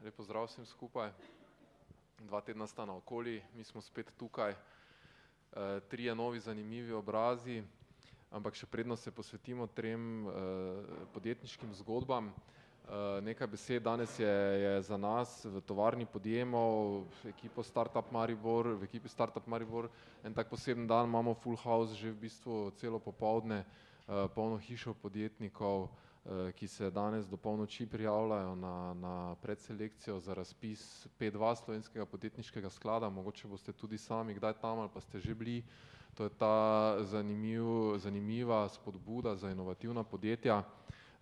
lepo zdrav vsem skupaj. Dva tedna sta na okoli, mi smo spet tukaj. E, trije novi zanimivi obrazi, ampak še predno se posvetimo trem e, podjetniškim zgodbam. E, nekaj besed danes je, je za nas v tovarni podjemov, v ekipo Startup Maribor, v ekipi Startup Maribor. En tak poseben dan imamo full house že v bistvu celo popovdne, e, polno hišo podjetnikov. Eh, ki se danes do polnoči prijavljajo na, na predselekcijo za razpis P2 slovenskega podjetniškega sklada, mogoče boste tudi sami kdaj tam ali pa ste že bili. To je ta zanimiv, zanimiva spodbuda za inovativna podjetja uh,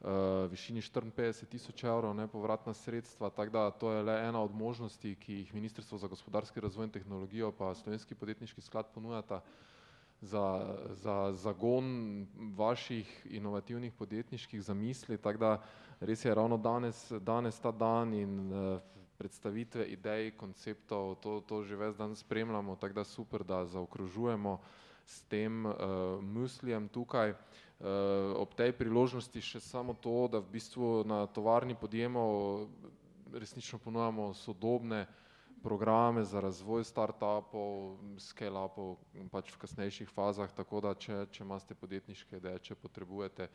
v višini 54 tisoč evrov nepovratna sredstva, tako da to je le ena od možnosti, ki jih Ministrstvo za gospodarski razvoj in tehnologijo pa Slovenski podjetniški sklad ponujata. Za, za zagon vaših inovativnih podjetniških zamisli, tako da res je ravno danes, danes ta dan in uh, predstavitve idej, konceptov, to, to že ves dan spremljamo, tako da super, da zaokrožujemo s tem uh, mislijem tukaj. Uh, ob tej priložnosti še samo to, da v bistvu na tovarni podjemov resnično ponujamo sodobne uh, programe za razvoj startupov, scale-upov pač v kasnejših fazah, tako da če, če imate podjetniške ideje, če potrebujete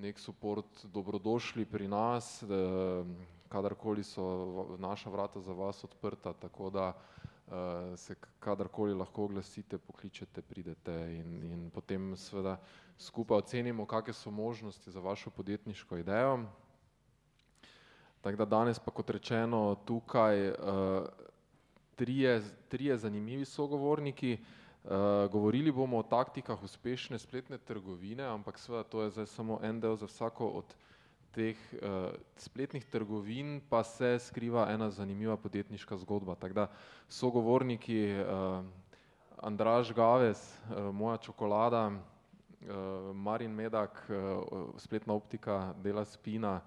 nek support, dobrodošli pri nas, da, kadarkoli so naša vrata za vas odprta, tako da uh, se kadarkoli lahko oglasite, pokličete, pridete in, in potem seveda skupaj ocenimo, kakšne so možnosti za vašo podjetniško idejo. Tako da danes pa kot rečeno tukaj uh, trije, trije zanimivi sogovorniki. Uh, govorili bomo o taktikah uspešne spletne trgovine, ampak seveda to je zdaj samo en del za vsako od teh uh, spletnih trgovin, pa se skriva ena zanimiva podjetniška zgodba. Tako da sogovorniki uh, Andraž Gaves, uh, moja čokolada, uh, Marin Medak, uh, spletna optika dela Spina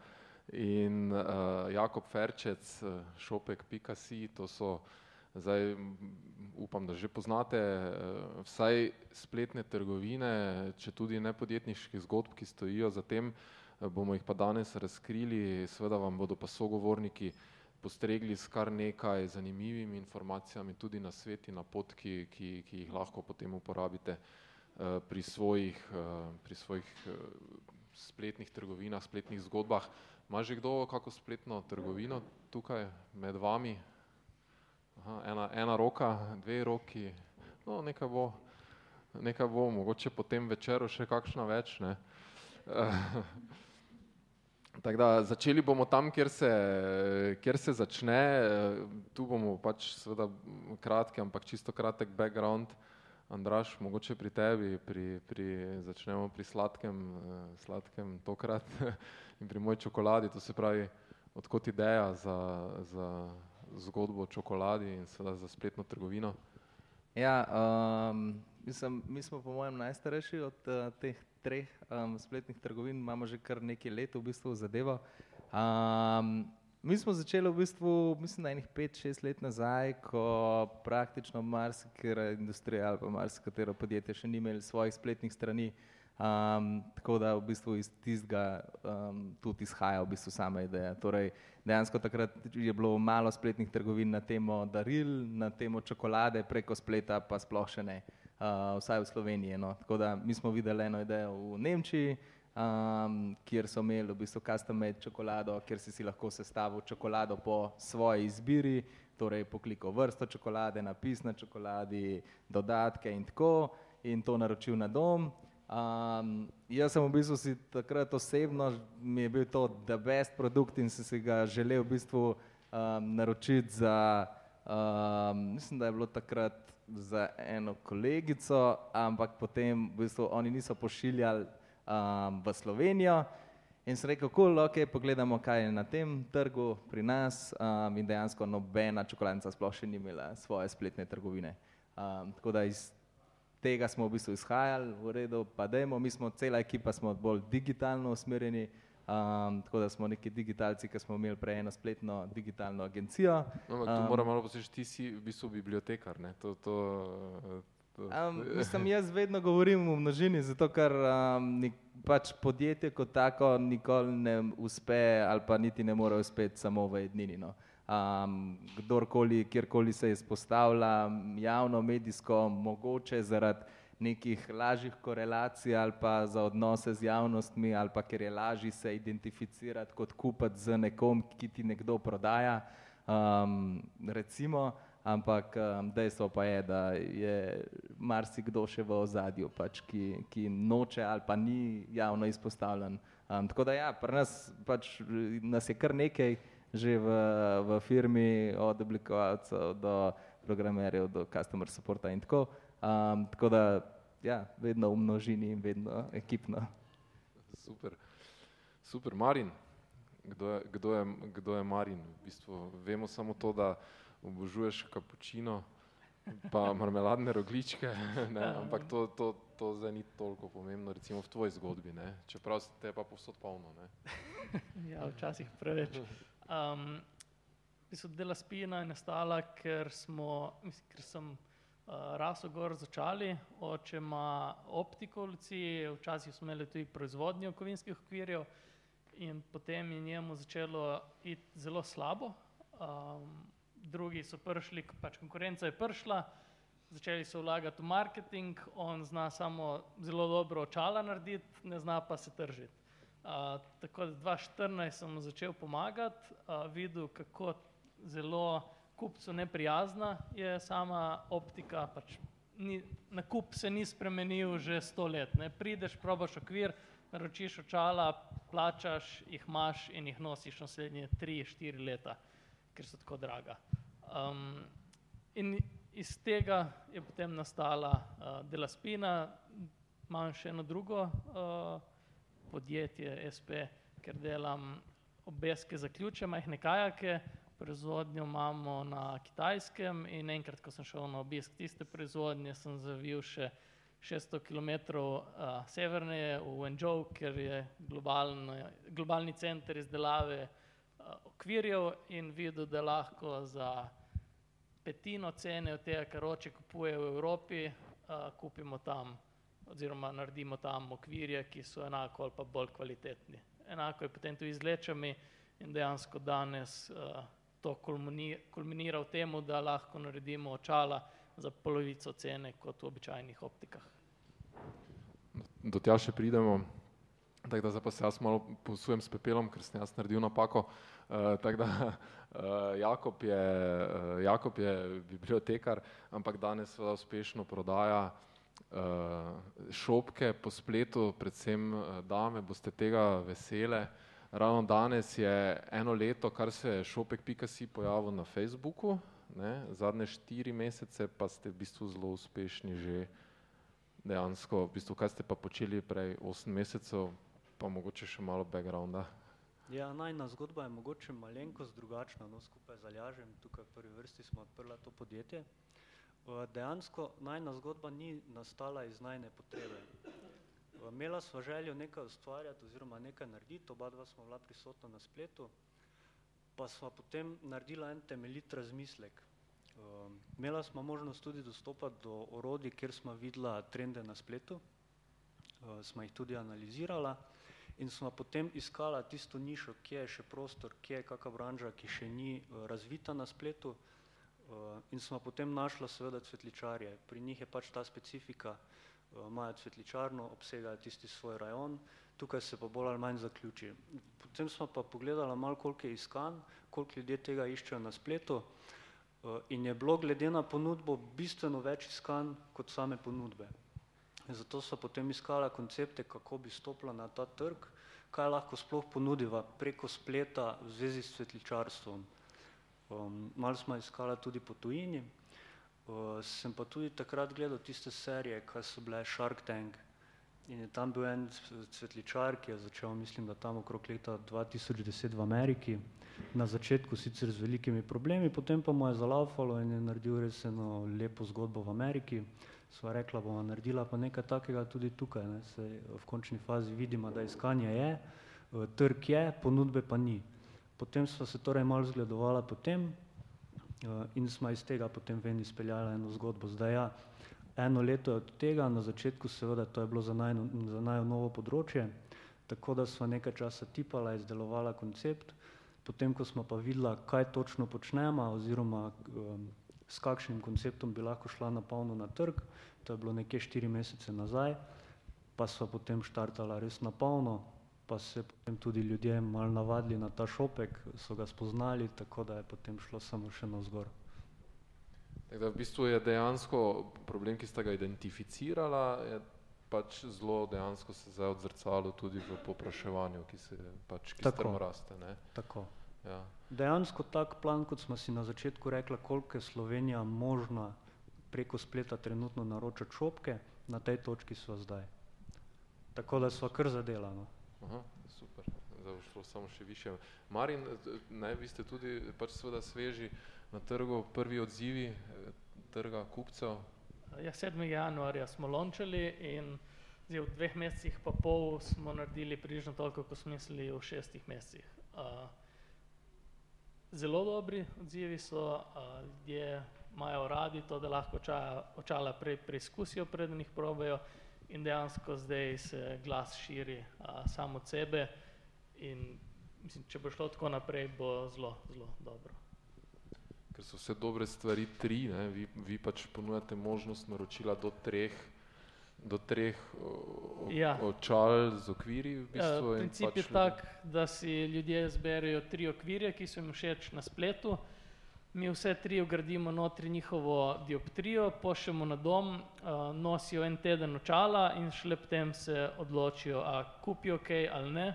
in uh, Jakob Ferčec, uh, šopek.si, to so uh, Zdaj, upam, da že poznate eh, vsaj spletne trgovine, če tudi ne podjetniških zgodb, ki stojijo za tem, eh, bomo jih pa danes razkrili, seveda vam bodo pa sogovorniki postregli s kar nekaj zanimivimi informacijami, tudi na sveti, na potki, ki, ki jih lahko potem uporabite eh, pri svojih, pri svojih spletnih trgovinah, spletnih zgodbah. Ma že kdo kako spletno trgovino tukaj med vami? Aha, ena, ena roka, dve roki, no nekaj bo, nekaj bo, mogoče potem večeru še kakšna več. Ne. Tako da začeli bomo tam, kjer se, kjer se začne, tu bomo pač seveda kratki, ampak čisto kratek background. Andraš, mogoče pri tebi, pri, pri, začnemo pri sladkem, sladkem tokrat in pri moji čokoladi, to se pravi, odkot ideja za, za zgodbo o čokoladi in seveda za spletno trgovino? Ja, um, mislim, mi smo po mojem najstarejši od uh, teh treh um, spletnih trgovin, imamo že kar nekaj let v bistvu zadevo. Um, mi smo začeli v bistvu, mislim, da enih pet, šest let nazaj, ko praktično marsikera industrija ali pa marsikatero podjetje še ni imeli svojih spletnih strani. Um, tako da v bistvu iz tistega um, tudi izhaja v bistvu sama ideja. Torej, dejansko takrat je bilo malo spletnih trgovin na temo daril, na temo čokolade preko spleta, pa sploh še ne, uh, vsaj v Sloveniji. No. Tako da mi smo videli eno idejo v Nemčiji, um, kjer so imeli v bistvu custom-made čokolado, kjer si si lahko sestavil čokolado po svoji izbiri, torej poklikal vrsto čokolade, napis na čokoladi, dodatke in tako, in to naročil na dom. Um, jaz sem v bistvu si takrat osebno, mi je bil to the best produkt in sem si ga želel v bistvu um, naročiti za, um, mislim, da je bilo takrat za eno kolegico, ampak potem v bistvu oni niso pošiljali um, v Slovenijo. In sem rekel, cool, ok, pogledamo, kaj je na tem trgu pri nas um, in dejansko nobena čokoladnica sploh še ni imela svoje spletne trgovine. Um, tako da iz tega smo v bistvu izhajali, v redu, pa dajmo, mi smo cela ekipa, smo bolj digitalno usmerjeni, um, tako da smo neki digitalci, ki smo imeli prej eno spletno digitalno agencijo. No, tu um, moram malo poslušati, ti si v bistvu bibliotekar, ne? To, to, Um, mislim, jaz vedno govorim v množini, zato ker um, nik, pač podjetje kot tako nikoli ne uspe ali pa niti ne more uspeti samo v jednini. No. Um, kdorkoli, kjerkoli se izpostavlja javno, medijsko, mogoče zaradi nekih lažjih korelacij ali pa za odnose z javnostmi ali pa ker je lažje se identificirati kot kupiti z nekom, ki ti nekdo prodaja. Um, recimo, ampak um, dejstvo pa je, da je marsikdo še v ozadju, pač, ki, ki noče ali pa ni javno izpostavljen. Um, tako da ja, pri nas, pač, nas je kar nekaj že v, v firmi, od oblikovalcev do programerjev, do customer supporta in tako. Um, tako da, ja, vedno v množini in vedno ekipno. Super, super. Marin, kdo je, kdo je, kdo je Marin? V bistvu vemo samo to, da obožuješ kapučino, pa marmeladne rogličke, ne, ampak to, to, to zdaj ni toliko pomembno, recimo v tvoji zgodbi, ne, čeprav te pa povsod polno. Ne. ja, včasih preveč. Um, Dela spina je nastala, ker, smo, mislim, ker sem uh, rasel gor začali, oče ima optiko v Luciji, včasih smo imeli tudi proizvodnjo kovinskih okvirjev in potem je njemu začelo iti zelo slabo. Um, drugi so prišli, pač konkurenca je prišla, začeli so vlagati v marketing, on zna samo zelo dobro očala narediti, ne zna pa se tržiti. Uh, tako da 2014 sem začel pomagati, uh, videl, kako zelo kupcu neprijazna je sama optika, pač ni, nakup se ni spremenil že sto let. Ne? Prideš, probaš okvir, naročiš očala, plačaš, jih imaš in jih nosiš naslednje tri, štiri leta, ker so tako draga. Um, in iz tega je potem nastala uh, Delaspina, imam še eno drugo uh, podjetje, SP, ker delam obeske za ključe, majhne kajake, proizvodnjo imamo na kitajskem in enkrat, ko sem šel na obisk tiste proizvodnje, sem zavil še 600 km severneje v Wenzhou, ker je globalni, globalni center izdelave uh, okvirjev in videl, da lahko za petino cene od tega, kar oče kupuje v Evropi, uh, kupimo tam oziroma naredimo tam okvirje, ki so enako ali pa bolj kvalitetni. Enako je potem tudi z lečami in dejansko danes uh, to kulminira v tem, da lahko naredimo očala za polovico cene kot v običajnih optikah. Do tja še pridemo. Tako da zdaj pa se jaz malo posujem s pepelom, ker sem jaz naredil napako. Uh, tako da uh, Jakob, je, uh, Jakob je bibliotekar, ampak danes uspešno prodaja uh, šopke po spletu, predvsem uh, dame, boste tega vesele. Ravno danes je eno leto, kar se je šopek.si pojavil na Facebooku, ne? zadnje štiri mesece pa ste v bistvu zelo uspešni že dejansko, v bistvu kaj ste pa počeli prej osem mesecev, pa mogoče še malo backgrounda. Ja, najna zgodba je mogoče malenkost drugačna, no skupaj z Aljažem, tukaj v prvi vrsti smo odprla to podjetje. Dejansko najna zgodba ni nastala iz najne potrebe. Imela sva željo nekaj ustvarjati oziroma nekaj narediti, oba dva smo bila prisotna na spletu, pa sva potem naredila en temeljit razmislek. Imela sva možnost tudi dostopati do orodij, kjer sva videla trende na spletu, sva jih tudi analizirala in smo potem iskala tisto nišo, kje je še prostor, kje je kakva branža, ki še ni razvita na spletu in smo potem našla seveda cvetličarje. Pri njih je pač ta specifika, uh, imajo cvetličarno, obsegajo tisti svoj rajon, tukaj se pa bolj ali manj zaključi. Potem smo pa pogledala malo, koliko je iskan, koliko ljudje tega iščejo na spletu uh, in je bilo glede na ponudbo bistveno več iskan kot same ponudbe. Zato so potem iskala koncepte, kako bi stopila na ta trg, kaj lahko sploh ponudiva preko spleta v zvezi s svetličarstvom. Um, malo smo iskala tudi po tujini, uh, sem pa tudi takrat gledal tiste serije, kaj so bile Shark Tank. In je tam bil en svetličar, ki je začel, mislim, da tam okrog leta 2010 v Ameriki, na začetku sicer z velikimi problemi, potem pa mu je zalaufalo in je naredil res eno lepo zgodbo v Ameriki, sva rekla, bomo naredila pa nekaj takega tudi tukaj, ne, se v končni fazi vidimo, da iskanje je, eh, trg je, ponudbe pa ni. Potem sva se torej malo zgledovala potem eh, in sva iz tega potem ven izpeljala eno zgodbo. Zdaj ja, eno leto je od tega, na začetku seveda to je bilo za naj, za naj novo področje, tako da smo nekaj časa tipala, izdelovala koncept, potem ko smo pa videla, kaj točno počnemo oziroma um, s kakšnim konceptom bi lahko šla na polno na trg, to je bilo nekje štiri mesece nazaj, pa so potem štartala res na polno, pa se potem tudi ljudje malo navadili na ta šopek, so ga spoznali, tako da je potem šlo samo še navzgor. Da v bistvu je dejansko problem, ki ste ga identificirala, je pač zelo dejansko se zdaj odzrcalo tudi v popraševanju, ki se pač, ki strmo raste. Ne? Tako. Ja. Dejansko tak plan, kot smo si na začetku rekla, koliko je Slovenija možna preko spleta trenutno naročati šopke, na tej točki so zdaj. Tako da so kar zadelano. Aha, super, zdaj šlo samo še više. Marin, ne, vi ste tudi pač seveda sveži na trgu, prvi odzivi eh, trga kupcev, Ja, 7. januarja smo lončali in zdaj v dveh mesecih pa pol smo naredili približno toliko, kot smo mislili v šestih mesecih. Uh, zelo dobri odzivi so, uh, ljudje imajo radi to, da lahko očala, očala prej preizkusijo, preden jih probajo in dejansko zdaj se glas širi uh, samo od sebe in mislim, če bo šlo tako naprej, bo zelo, zelo dobro ker so vse dobre stvari tri, ne, vi, vi pač ponujate možnost naročila do treh, do treh o, ja. očal z okviri. V ja, bistvu, ja, princip pač je tak, da si ljudje zberejo tri okvirje, ki so jim všeč na spletu. Mi vse tri ugradimo notri njihovo dioptrijo, pošljemo na dom, uh, nosijo en teden očala in šele potem se odločijo, a kupijo ok ali ne.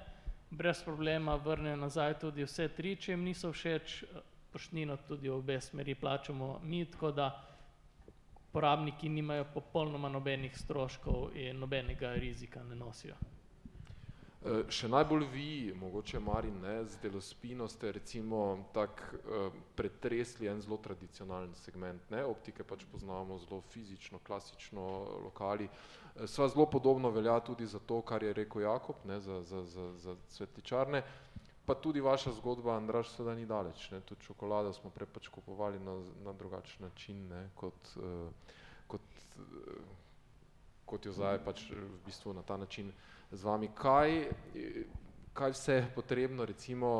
Brez problema vrnejo nazaj tudi vse tri, če jim niso všeč, poštnino tudi v obe smeri plačamo mi, tako da porabniki nimajo popolnoma nobenih stroškov in nobenega rizika ne nosijo. E, še najbolj vi, mogoče Marin, ne, z delospino ste recimo tak uh, pretresli en zelo tradicionalen segment, ne, optike pač poznamo zelo fizično, klasično lokali. E, sva zelo podobno velja tudi za to, kar je rekel Jakob, ne, za, za, za, za cvetličarne. Pa tudi vaša zgodba, Andraš, seveda ni daleč. Ne? Tudi čokolado smo prej pač kupovali na, na drugačen način, ne? kot, uh, kot, uh, kot jo zdaj pač v bistvu na ta način z vami. Kaj, kaj vse je potrebno, recimo,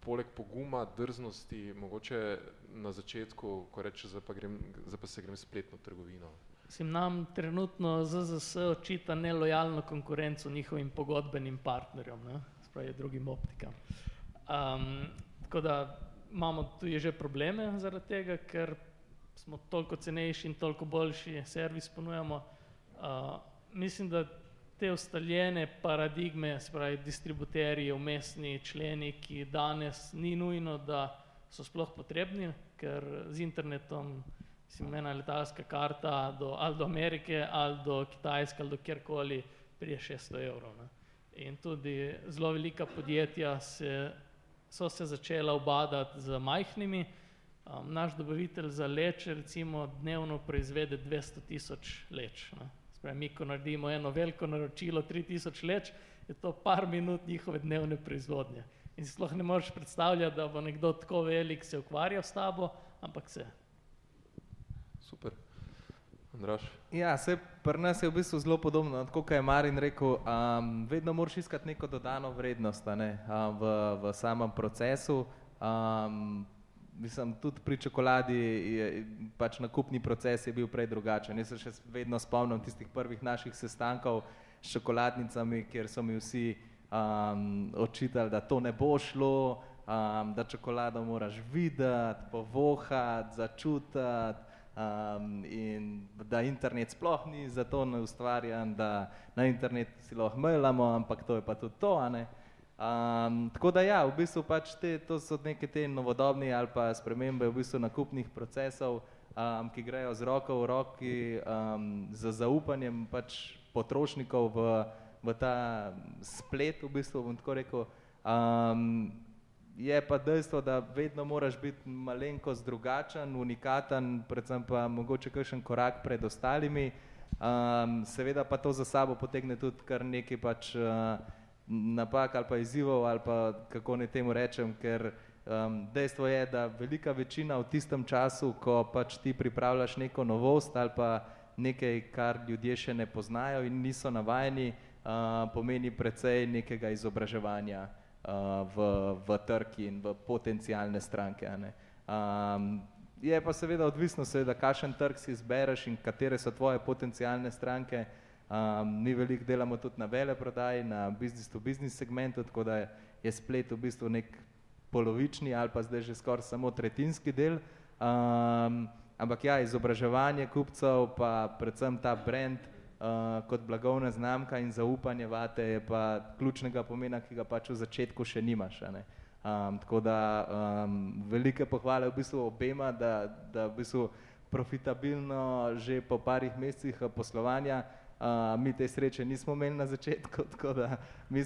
poleg poguma, drznosti, mogoče na začetku, ko reče, zdaj pa, grem, zdaj pa se grem spletno trgovino? Sim nam trenutno ZZS očita nelojalno konkurenco njihovim pogodbenim partnerjem. Ne? pravi drugim optikam. Um, tako da imamo tu že probleme zaradi tega, ker smo toliko cenejši in toliko boljši servis ponujamo. Uh, mislim, da te ustaljene paradigme, spravi distributerji, umestni členi, ki danes ni nujno, da so sploh potrebni, ker z internetom mislim, ena letalska karta do, ali do Amerike, ali do Kitajske, ali do kjerkoli prije 600 evrov. Ne. In tudi zelo velika podjetja se, so se začela obadati z majhnimi. Um, naš dobavitelj za leč recimo dnevno proizvede 200 tisoč leč. Spravi, mi, ko naredimo eno veliko naročilo, 3000 leč, je to par minut njihove dnevne proizvodnje. In si sploh ne moreš predstavljati, da bo nekdo tako velik se ukvarjal s tabo, ampak se. Super. Andraš. Ja, se pri nas je v bistvu zelo podobno, kot je Marin rekel, um, vedno moraš iskati neko dodano vrednost ne, um, v, v samem procesu. Um, mislim, tudi pri čokoladi je pač nakupni proces je bil prej drugačen. Jaz se še vedno spomnim tistih prvih naših sestankov s čokoladnicami, kjer so mi vsi um, očitali, da to ne bo šlo, um, da čokolado moraš videti, povohati, začutiti um, in da internet sploh ni za to ustvarjen, da na internetu si lahko mailamo, ampak to je pa tudi to. Um, tako da ja, v bistvu pač te, to so neke te novodobne ali pa spremembe v bistvu nakupnih procesov, um, ki grejo z roko v roki um, z zaupanjem pač potrošnikov v, v ta splet, v bistvu bom tako rekel. Um, je pa dejstvo, da vedno moraš biti malenkost drugačen, unikaten, predvsem pa mogoče kakšen korak pred ostalimi. Um, seveda pa to za sabo potegne tudi kar nekaj pač uh, napak ali pa izzivov ali pa kako ne temu rečem, ker um, dejstvo je, da velika večina v tistem času, ko pač ti pripravljaš neko novost ali pa nekaj, kar ljudje še ne poznajo in niso navajeni, uh, pomeni precej nekega izobraževanja uh, v, v trg in v potencijalne stranke. Um, je pa seveda odvisno, seveda, kakšen trg si izbereš in katere so tvoje potencijalne stranke. Um, mi veliko delamo tudi na vele prodaji, na business to business segmentu, tako da je splet v bistvu nek polovični ali pa zdaj že skoraj samo tretjinski del. Um, ampak ja, izobraževanje kupcev, pa predvsem ta brand uh, kot blagovna znamka in zaupanje vate je pa ključnega pomena, ki ga pač v začetku še nimaš. Um, tako da um, velike pohvale v bistvu obema, da, da v bistvu profitabilno že po parih mesecih poslovanja Uh, mi te sreče nismo imeli na začetku, tako da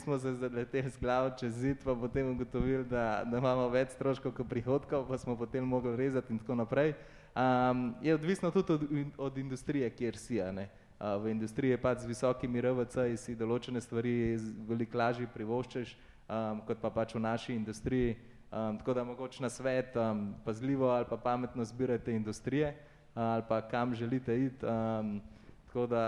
smo se zaleteli z glavo čez zid, pa potem ugotovili, da, da imamo več stroškov kot prihodkov, pa smo potem mogli rezati in tako naprej. Um, je odvisno tudi od, od industrije, kjer si. Uh, v industriji je pač z visokimi RVC-ji si določene stvari veliko lažje privoščeš, um, kot pa pač v naši industriji. Um, tako da mogoče na svet um, pazljivo ali pa pametno zbirate industrije uh, ali pa kam želite iti. Um, tako da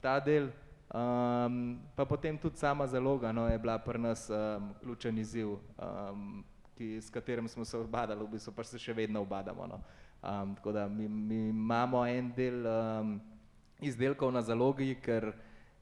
ta del, um, pa potem tudi sama zaloga no, je bila pri nas um, ključen izziv, um, ki, s katerim smo se obadali, v bistvu pa se še vedno obadamo. No. Um, tako da mi, mi imamo en del um, izdelkov na zalogi, ker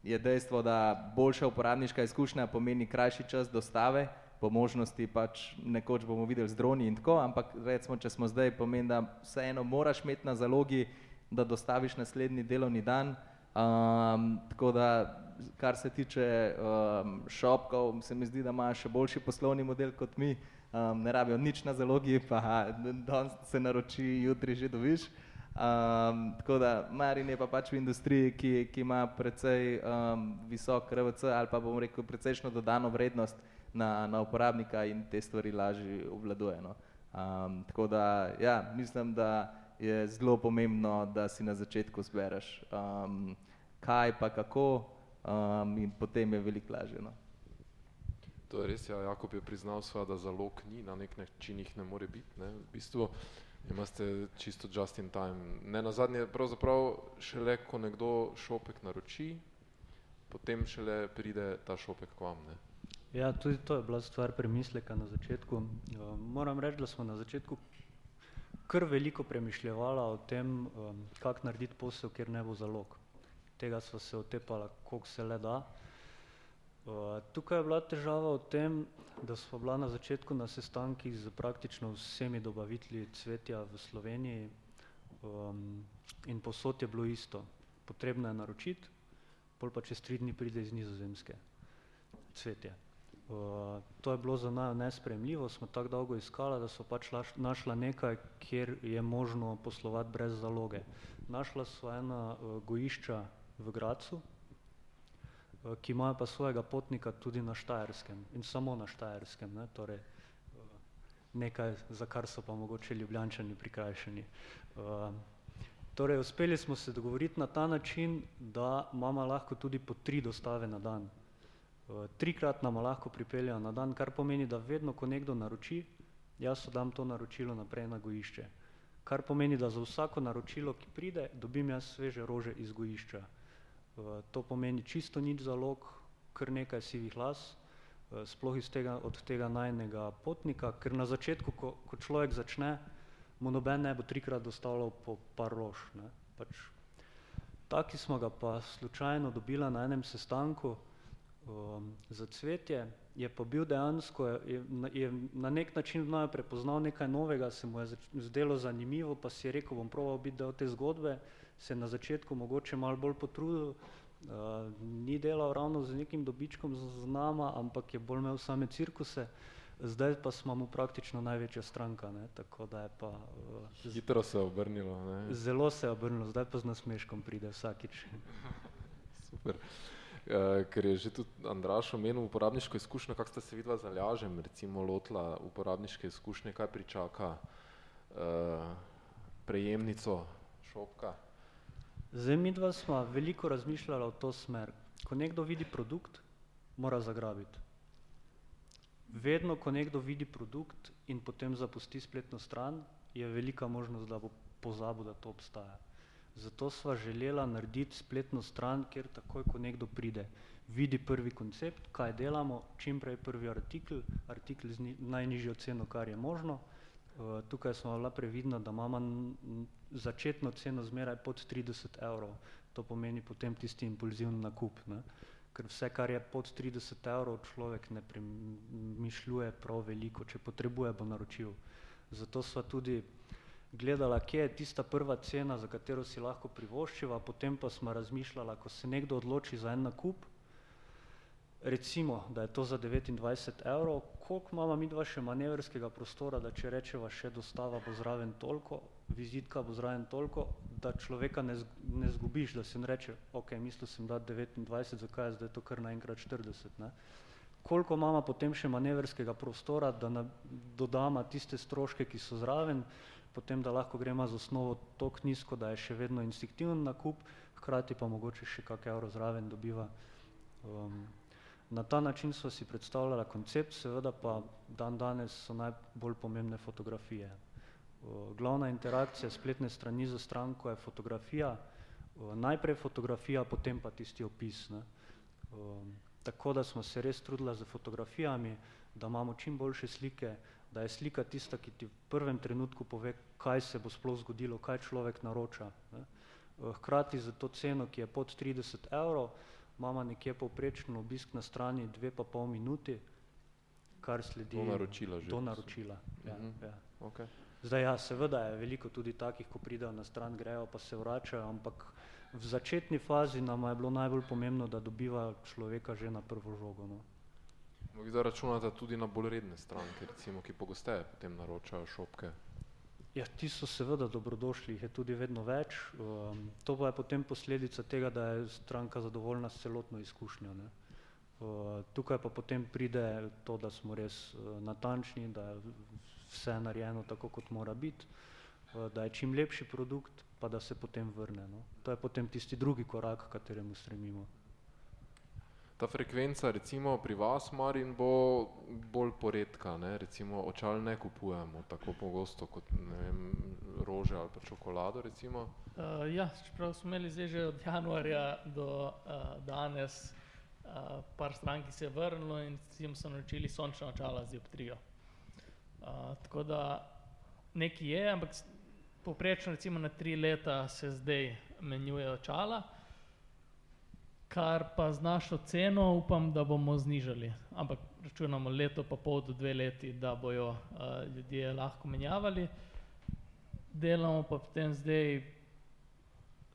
je dejstvo, da boljša uporabniška izkušnja pomeni krajši čas dostave, po možnosti pač nekoč bomo videli z droni in tako, ampak recimo, če smo zdaj, pomeni, da vseeno moraš imeti na zalogi, da dostaviš naslednji delovni dan, Um, tako da, kar se tiče um, šopkov, se mi zdi, da imajo še boljši poslovni model kot mi, um, ne rabijo nič na zalogi, pa danes se naroči, jutri že dobiš. Um, tako da Marin je pa pač v industriji, ki, ki ima precej um, visok RVC ali pa bomo rekel precejšno dodano vrednost na, na uporabnika in te stvari lažje obvladuje. No. Um, tako da, ja, mislim, da je zelo pomembno, da si na začetku zbereš um, kaj pa kako um, in potem je veliko lažje. No. To je res, ja, Jakob je priznal sva, da zalog ni, na nek način jih ne more biti. Ne. V bistvu imate čisto just in time. Ne na zadnje, pravzaprav šele, ko nekdo šopek naroči, potem šele pride ta šopek k vam. Ne. Ja, tudi to je bila stvar premisleka na začetku. Moram reči, da smo na začetku kar veliko premišljevala o tem, um, kako narediti posel, kjer ne bo zalog tega so se otepala, koliko se le da. Uh, tukaj je bila težava v tem, da smo bila na začetku na sestankih z praktično vsemi dobavitelji cvetja v Sloveniji um, in posod je bilo isto. Potrebno je naročiti, pol pa čez tri dni pride iz nizozemske cvetje. Uh, to je bilo za naj nespremljivo, smo tako dolgo iskali, da so pač laš, našla nekaj, kjer je možno poslovati brez zaloge. Našla so ena uh, gojišča v Gracu, eh, ki imajo pa svojega potnika tudi na Štajerskem in samo na Štajerskem, ne, torej eh, nekaj, za kar so pa mogoče ljubljančani prikrajšani. Eh, torej, uspeli smo se dogovoriti na ta način, da imamo lahko tudi po tri dostave na dan. Trikrat nam lahko pripeljajo na dan, kar pomeni, da vedno, ko nekdo naroči, jaz dam to naročilo naprej na gojišče. Kar pomeni, da za vsako naročilo, ki pride, dobim jaz sveže rože iz gojišča. Eh, to pomeni čisto nič zalog, kar nekaj sivih las, eh, sploh iz tega, od tega najnega potnika, ker na začetku, ko, ko človek začne, mu noben ne bo trikrat dostavljal po par rož. Ne. Pač, taki smo ga pa slučajno dobila na enem sestanku um, za cvetje, je pa bil dejansko, je, je na nek način v prepoznal nekaj novega, se mu je zdelo zanimivo, pa si je rekel, bom probal biti del te zgodbe, se na začetku mogoče malo bolj potrudil, uh, ni delal ravno z nekim dobičkom z nama, ampak je bolj imel same cirkuse, zdaj pa smo mu praktično največja stranka, ne, tako da je pa... Uh, Hitro se je obrnilo, ne? Zelo se je obrnilo, zdaj pa z nasmeškom pride vsakič. Super. Uh, ker je že tudi Andraš omenil uporabniško izkušnjo, kako ste se vidva za ljažem, recimo lotla uporabniške izkušnje, kaj pričaka uh, prejemnico šopka? Zdaj, mi dva smo veliko razmišljali v to smer. Ko nekdo vidi produkt, mora zagrabiti. Vedno, ko nekdo vidi produkt in potem zapusti spletno stran, je velika možnost, da bo pozabil, da to obstaja. Zato sva želela narediti spletno stran, kjer takoj, ko nekdo pride, vidi prvi koncept, kaj delamo, čim prej prvi artikel, artikel z najnižjo ceno, kar je možno. Uh, tukaj smo bila previdna, da imamo začetno ceno zmeraj pod 30 evrov, to pomeni potem tisti impulzivni nakup. Ne? Ker vse, kar je pod 30 evrov, človek ne premišljuje prav veliko, če potrebuje, bo naročil. Zato sva tudi gledala, kje je tista prva cena, za katero si lahko privoščiva, potem pa smo razmišljala, ko se nekdo odloči za en nakup, recimo, da je to za 29 evrov, koliko imamo mi dva še manevrskega prostora, da če rečeva še dostava bo zraven toliko, vizitka bo zraven toliko, da človeka ne, ne zgubiš, da si ne reče, ok, mislil sem dati 29, zakaj je zdaj to kar naenkrat 40, ne. Koliko imamo potem še manevrskega prostora, da na, dodamo tiste stroške, ki so zraven, potem da lahko gremo z osnovo toliko nizko, da je še vedno instinktiven nakup, hkrati pa mogoče še kak evro zraven dobiva. Um, na ta način so si predstavljala koncept, seveda pa dan danes so najbolj pomembne fotografije. Glavna interakcija spletne strani za stranko je fotografija, najprej fotografija, potem pa tisti opis. Ne. Tako da smo se res trudila z fotografijami, da imamo čim boljše slike, da je slika tista, ki ti v prvem trenutku pove, kaj se bo sploh zgodilo, kaj človek naroča. Ne. Hkrati za to ceno, ki je pod 30 evrov, imamo nekje povprečen obisk na strani dve pa pol minuti, kar sledi do naročila. Že do naročila, ja, Mhm. ja. Okay. Zdaj ja, seveda je veliko tudi takih, ko pridejo na stran, grejo pa se vračajo, ampak v začetni fazi nam je bilo najbolj pomembno, da dobiva človeka že na prvo žogo. No. Vi da računate tudi na bolj redne stranke, recimo, ki pogosteje potem naročajo šopke. Ja, ti so seveda dobrodošli, jih je tudi vedno več, um, to pa je potem posledica tega, da je stranka zadovoljna s celotno izkušnjo. Ne. Uh, tukaj pa potem pride to, da smo res uh, natančni, da vse narejeno tako, kot mora biti, uh, da je čim lepši produkt, pa da se potem vrne. No. To je potem tisti drugi korak, k kateremu stremimo. Ta frekvenca recimo pri vas, Marin, bo bolj poredka, ne? recimo očal ne kupujemo tako pogosto kot ne vem, rože ali pa čokolado recimo. Uh, ja, čeprav smo imeli zdaj že od januarja do uh, danes uh, par strank, ki se je vrnilo in vsem so naročili sončna očala z dioptrijo. Uh, tako da nekaj je, ampak povprečno recimo na tri leta se zdaj menjuje očala, kar pa z našo ceno upam, da bomo znižali. Ampak računamo leto pa pol do dve leti, da bojo uh, ljudje lahko menjavali. Delamo pa potem zdaj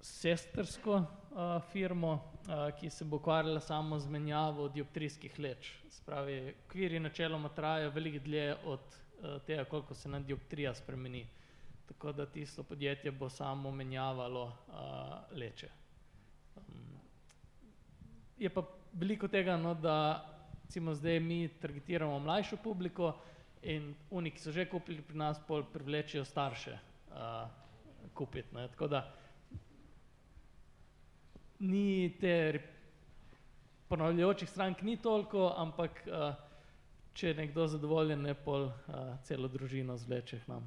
sestrsko uh, firmo, uh, ki se bo ukvarjala samo z menjavo dioptrijskih leč. Spravi, kviri načeloma trajajo veliko dlje od tega, koliko se nam dioptrija spremeni. Tako da tisto podjetje bo samo menjavalo uh, leče. Um, je pa veliko tega, no, da recimo zdaj mi targetiramo mlajšo publiko in oni, ki so že kupili pri nas, pol privlečejo starše uh, kupiti. Ne. Tako da ni te ponavljajočih strank ni toliko, ampak uh, če je nekdo zadovoljen, ne pol uh, celo družino zvleče k nam.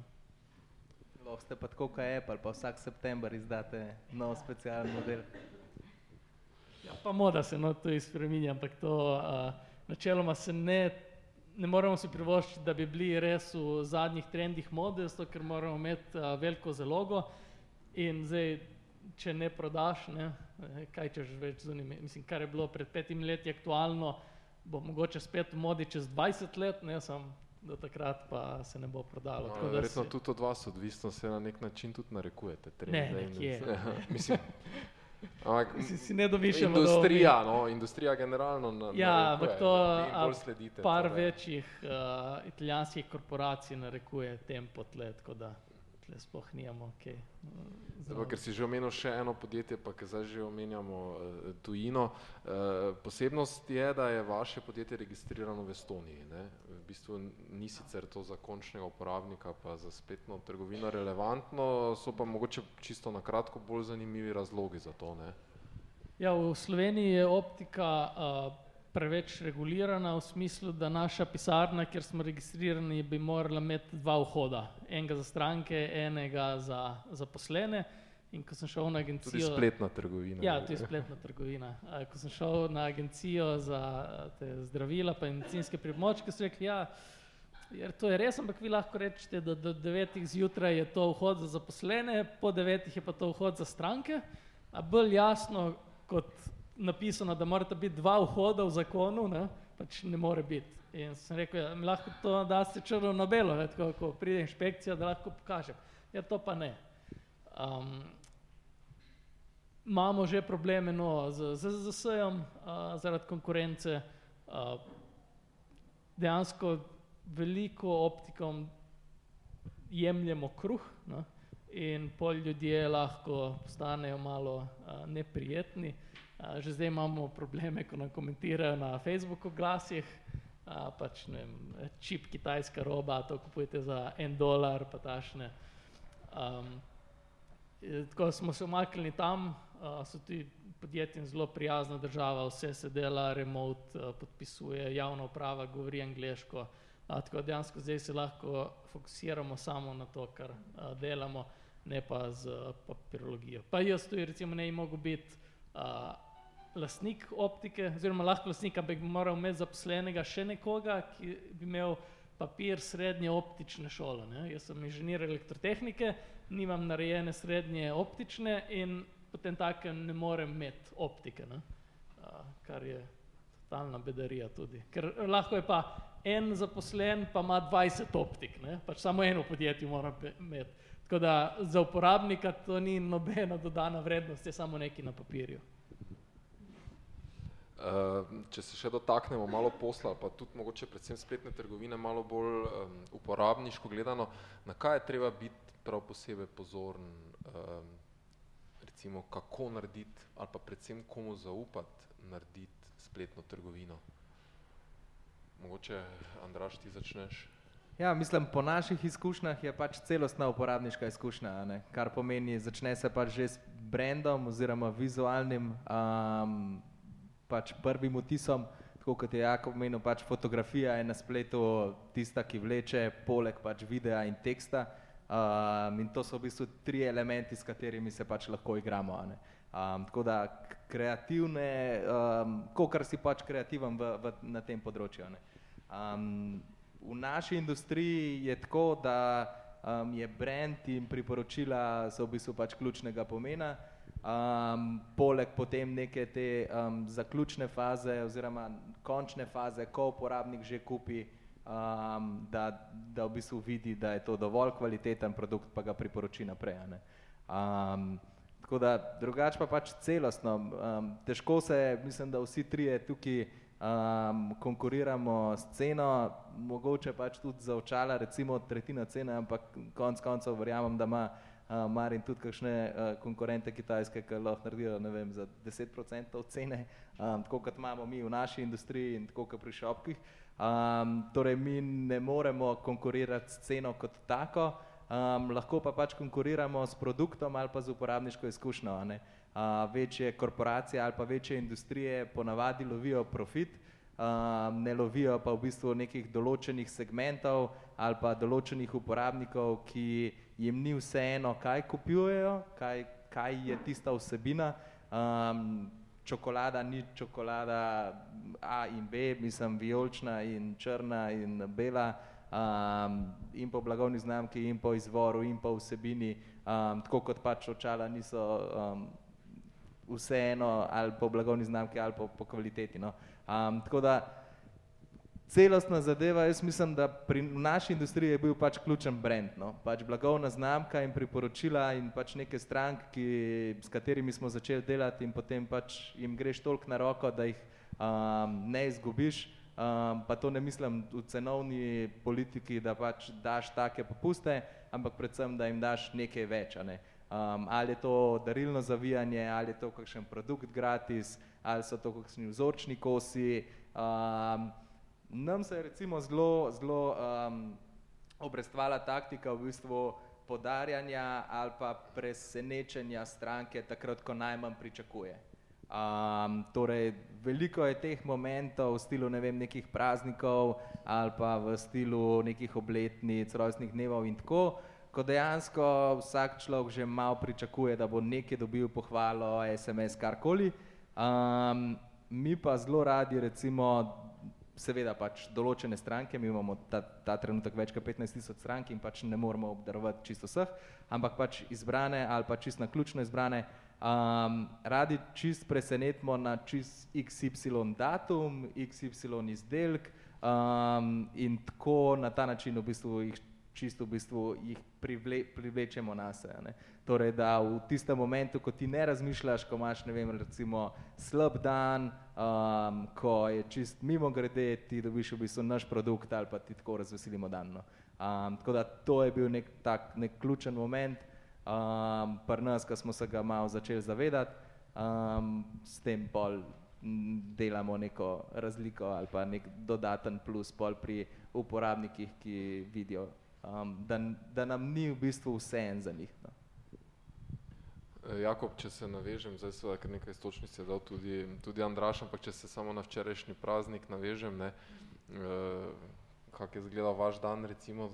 Lahko ste pa tako kot Apple, pa vsak september izdate nov specialen model. Ja, pa moda se no tudi spreminja, ampak to uh, načeloma se ne, ne moremo si privoščiti, da bi bili res v zadnjih trendih mode, zato ker moramo imeti uh, veliko zalogo in zdaj, če ne prodaš, ne, kaj češ več z unimi, mislim, kar je bilo pred petimi leti aktualno, bo mogoče spet v modi čez 20 let, ne, sam do takrat pa se ne bo prodalo. No, verjetno si- tudi od vas odvisno, se na nek način tudi narekujete. Ne, trende in- nekje. Ja, mislim, ampak, si, si ne dobišemo industrija, no, industrija generalno na, Ja, narekuje, ampak to a, bolj sledite. par torej. večjih uh, italijanskih korporacij narekuje tempo tle, tako da tle sploh nimamo kaj. Uh, Zdaj pa, ker si že omenil še eno podjetje, pa ker zdaj že omenjamo uh, tujino. Uh, posebnost je, da je vaše podjetje registrirano v Estoniji. Ne? V bistvu ni sicer to za končnega uporabnika, pa za spletno trgovino relevantno, so pa mogoče čisto na kratko bolj zanimivi razlogi za to. Ne? Ja, v Sloveniji je optika uh, preveč regulirana v smislu, da naša pisarna, kjer smo registrirani, bi morala imeti dva vhoda. Enega za stranke, enega za zaposlene. In ko sem šel na agencijo. Tudi spletna trgovina. Ja, to je spletna trgovina. Ko sem šel na agencijo za zdravila in medicinske pripomočke, so rekli, ja, jer to je res, ampak vi lahko rečete, da do devetih zjutraj je to vhod za zaposlene, po devetih je pa to vhod za stranke. A bolj jasno kot napisano, da morata biti dva vhoda v zakonu, ne, pač ne more biti. In sem rekel, ja, lahko to da se črno na belo, ne, tako, ko pride inšpekcija, da lahko pokažem. Ja, to pa ne. Um, imamo že probleme no, z ZZS-jem uh, zaradi konkurence. Uh, dejansko veliko optikom jemljemo kruh no, in pol ljudje lahko postanejo malo uh, neprijetni. Uh, že zdaj imamo probleme, ko nam komentirajo na Facebooku glasih, uh, pač ne vem, čip kitajska roba, to kupujete za en dolar, pa tašne. Um, tako smo se umaknili tam, uh, so ti podjetjem zelo prijazna država, vse se dela, remote, uh, podpisuje, javna uprava govori angliško, uh, tako dejansko zdaj se lahko fokusiramo samo na to, kar uh, delamo, ne pa z uh, papirologijo. Pa jaz tu recimo ne bi mogel biti uh, lastnik optike, oziroma lahko lastnik, ampak bi moral imeti zaposlenega še nekoga, ki bi imel papir srednje optične šole. Ne? Jaz sem inženir elektrotehnike, nimam narejene srednje optične in potem tako ne morem imeti optike, ne? Uh, kar je totalna bedarija tudi. Ker lahko je pa en zaposlen, pa ima 20 optik, ne? pač samo eno podjetje mora imeti. Tako da za uporabnika to ni nobena dodana vrednost, je samo nekaj na papirju. Uh, če se še dotaknemo malo posla, pa tudi mogoče predvsem spletne trgovine, malo bolj um, uporabniško gledano, na kaj je treba biti prav posebej pozoren, um, recimo kako narediti ali pa predvsem komu zaupati narediti spletno trgovino. Mogoče, Andraš, ti začneš. Ja, mislim, po naših izkušnjah je pač celostna uporabniška izkušnja, ne? kar pomeni, začne se pač že s brandom oziroma vizualnim um, pač prvim vtisom, tako kot je Jakob omenil, pač fotografija je na spletu tista, ki vleče, poleg pač videa in teksta. Um, in to so v bistvu tri elementi, s katerimi se pač lahko igramo. Um, tako da kreativne, um, kar si pač kreativen v, v, na tem področju. Um, v naši industriji je tako, da um, je brand in priporočila so v bistvu pač ključnega pomena um, poleg potem neke te um, zaključne faze oziroma končne faze, ko uporabnik že kupi, um, da, da v bistvu vidi, da je to dovolj kvaliteten produkt, pa ga priporoči naprej. Um, tako da drugače pa pač celostno. Um, težko se, mislim, da vsi trije tukaj um, konkuriramo s ceno, mogoče pač tudi za očala, recimo tretjina cene, ampak konc koncev verjamem, da ima uh, Marin tudi kakšne uh, konkurente kitajske, ki lahko naredijo vem, za 10% cene, um, tako kot imamo mi v naši industriji in tako kot pri šopkih. Um, torej mi ne moremo konkurirati s ceno kot tako, um, lahko pa pač konkuriramo s produktom ali pa z uporabniško izkušnjo. Uh, večje korporacije ali pa večje industrije ponavadi lovijo profit, um, ne lovijo pa v bistvu nekih določenih segmentov ali pa določenih uporabnikov, ki jim ni vseeno, kaj kupujejo, kaj, kaj je tista vsebina. Um, čokolada ni čokolada A in B, mislim, vijolična in črna in bela, um, in po blagovni znamki, in po izvoru, in po vsebini, um, tako kot pač očala niso um, vseeno ali po blagovni znamki ali po, po kvaliteti. No. Um, tako da celostna zadeva, jaz mislim, da pri naši industriji je bil pač ključen brand, no? pač blagovna znamka in priporočila in pač neke stranke, s katerimi smo začeli delati in potem pač jim greš toliko na roko, da jih um, ne izgubiš, um, pa to ne mislim v cenovni politiki, da pač daš take popuste, ampak predvsem, da jim daš nekaj več, ne? um, ali je to darilno zavijanje, ali je to kakšen produkt gratis, ali so to kakšni vzorčni kosi, um, Nam se je recimo zelo, zelo um, obrestvala taktika v bistvu podarjanja ali pa presenečenja stranke takrat, ko najmanj pričakuje. Um, torej, veliko je teh momentov v stilu ne vem, nekih praznikov ali pa v stilu nekih obletnic, rojstnih dnevov in tako, ko dejansko vsak človek že malo pričakuje, da bo nekaj dobil pohvalo, SMS, karkoli. Um, mi pa zelo radi recimo seveda pač določene stranke, mi imamo ta, ta trenutek več kot 15 tisoč strank in pač ne moramo obdarovati čisto vseh, ampak pač izbrane ali pa čisto naključno izbrane, um, radi čist presenetimo na čist XY datum, XY izdelk um, in tako na ta način v bistvu jih čisto v bistvu jih privle, privlečemo na sebe. Torej, da v tistem momentu, ko ti ne razmišljaš, ko imaš, ne vem, recimo slab dan, um, ko je čist mimo grede, ti dobiš v bistvu naš produkt ali pa ti tako razveselimo dan. No. Um, tako da to je bil nek tak, nek ključen moment um, pri nas, ko smo se ga malo začeli zavedati, um, s tem pol delamo neko razliko ali pa nek dodaten plus pol pri uporabnikih, ki vidijo um, da, da nam ni v bistvu vse en za njih. No. E, Jakob, če se navežem, zdaj seveda kar nekaj istočnic je dal tudi, tudi Andraš, ampak če se samo na včerajšnji praznik navežem, ne, e, kak je zgledal vaš dan, recimo,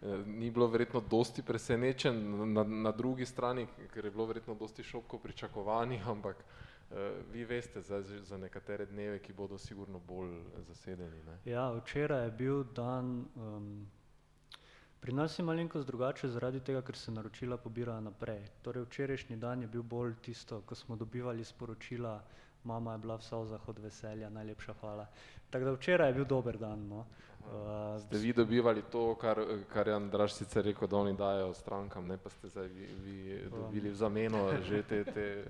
e, ni bilo verjetno dosti presenečen na, na drugi strani, ker je bilo verjetno dosti šokov pričakovanih, ampak vi veste za, za nekatere dneve, ki bodo sigurno bolj zasedeni. Ne. Ja, včeraj je bil dan um, Pri nas je malenkost drugače zaradi tega, ker se naročila pobirajo naprej. Torej včerajšnji dan je bil bolj tisto, ko smo dobivali sporočila, mama je bila v zahod veselja, najlepša hvala. Tako da včeraj je bil dober dan. No. Uh, ste vi dobivali to, kar, kar je Andraš sicer rekel, da oni dajo strankam, ne pa ste zdaj vi, vi dobili v zameno že te, te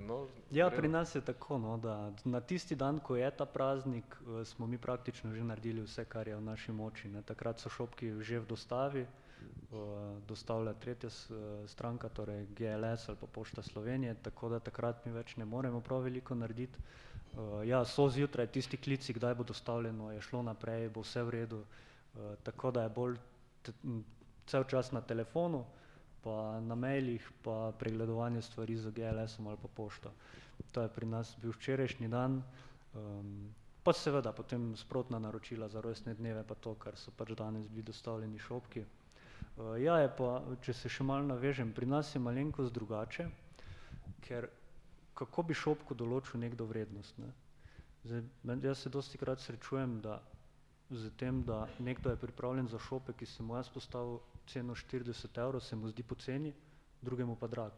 No, ja, pri nas je tako, no, da na tisti dan, ko je ta praznik, eh, smo mi praktično že naredili vse, kar je v naši moči. Ne. Takrat so šopki že v dostavi, eh, dostavlja tretja eh, stranka, torej GLS ali pa Pošta Slovenije, tako da takrat mi več ne moremo prav veliko narediti. Ja, so zjutraj tisti klici, kdaj bo dostavljeno, je šlo naprej, bo vse v redu, tako da je bolj cel čas na telefonu, pa na mailih, pa pregledovanje stvari z GLS-om ali pa pošto. To je pri nas bil včerajšnji dan, um, pa seveda potem sprotna naročila za rojstne dneve, pa to, kar so pač danes bili dostavljeni šopki. Uh, ja, je pa, če se še malo navežem, pri nas je malenkost drugače, ker kako bi šopku določil nekdo vrednost? Ne? Zdaj, jaz se dosti krat srečujem, da z tem, da nekdo je pripravljen za šopek, ki se mu jaz postavil ceno 40 evrov, se mu zdi poceni, drugemu pa drag.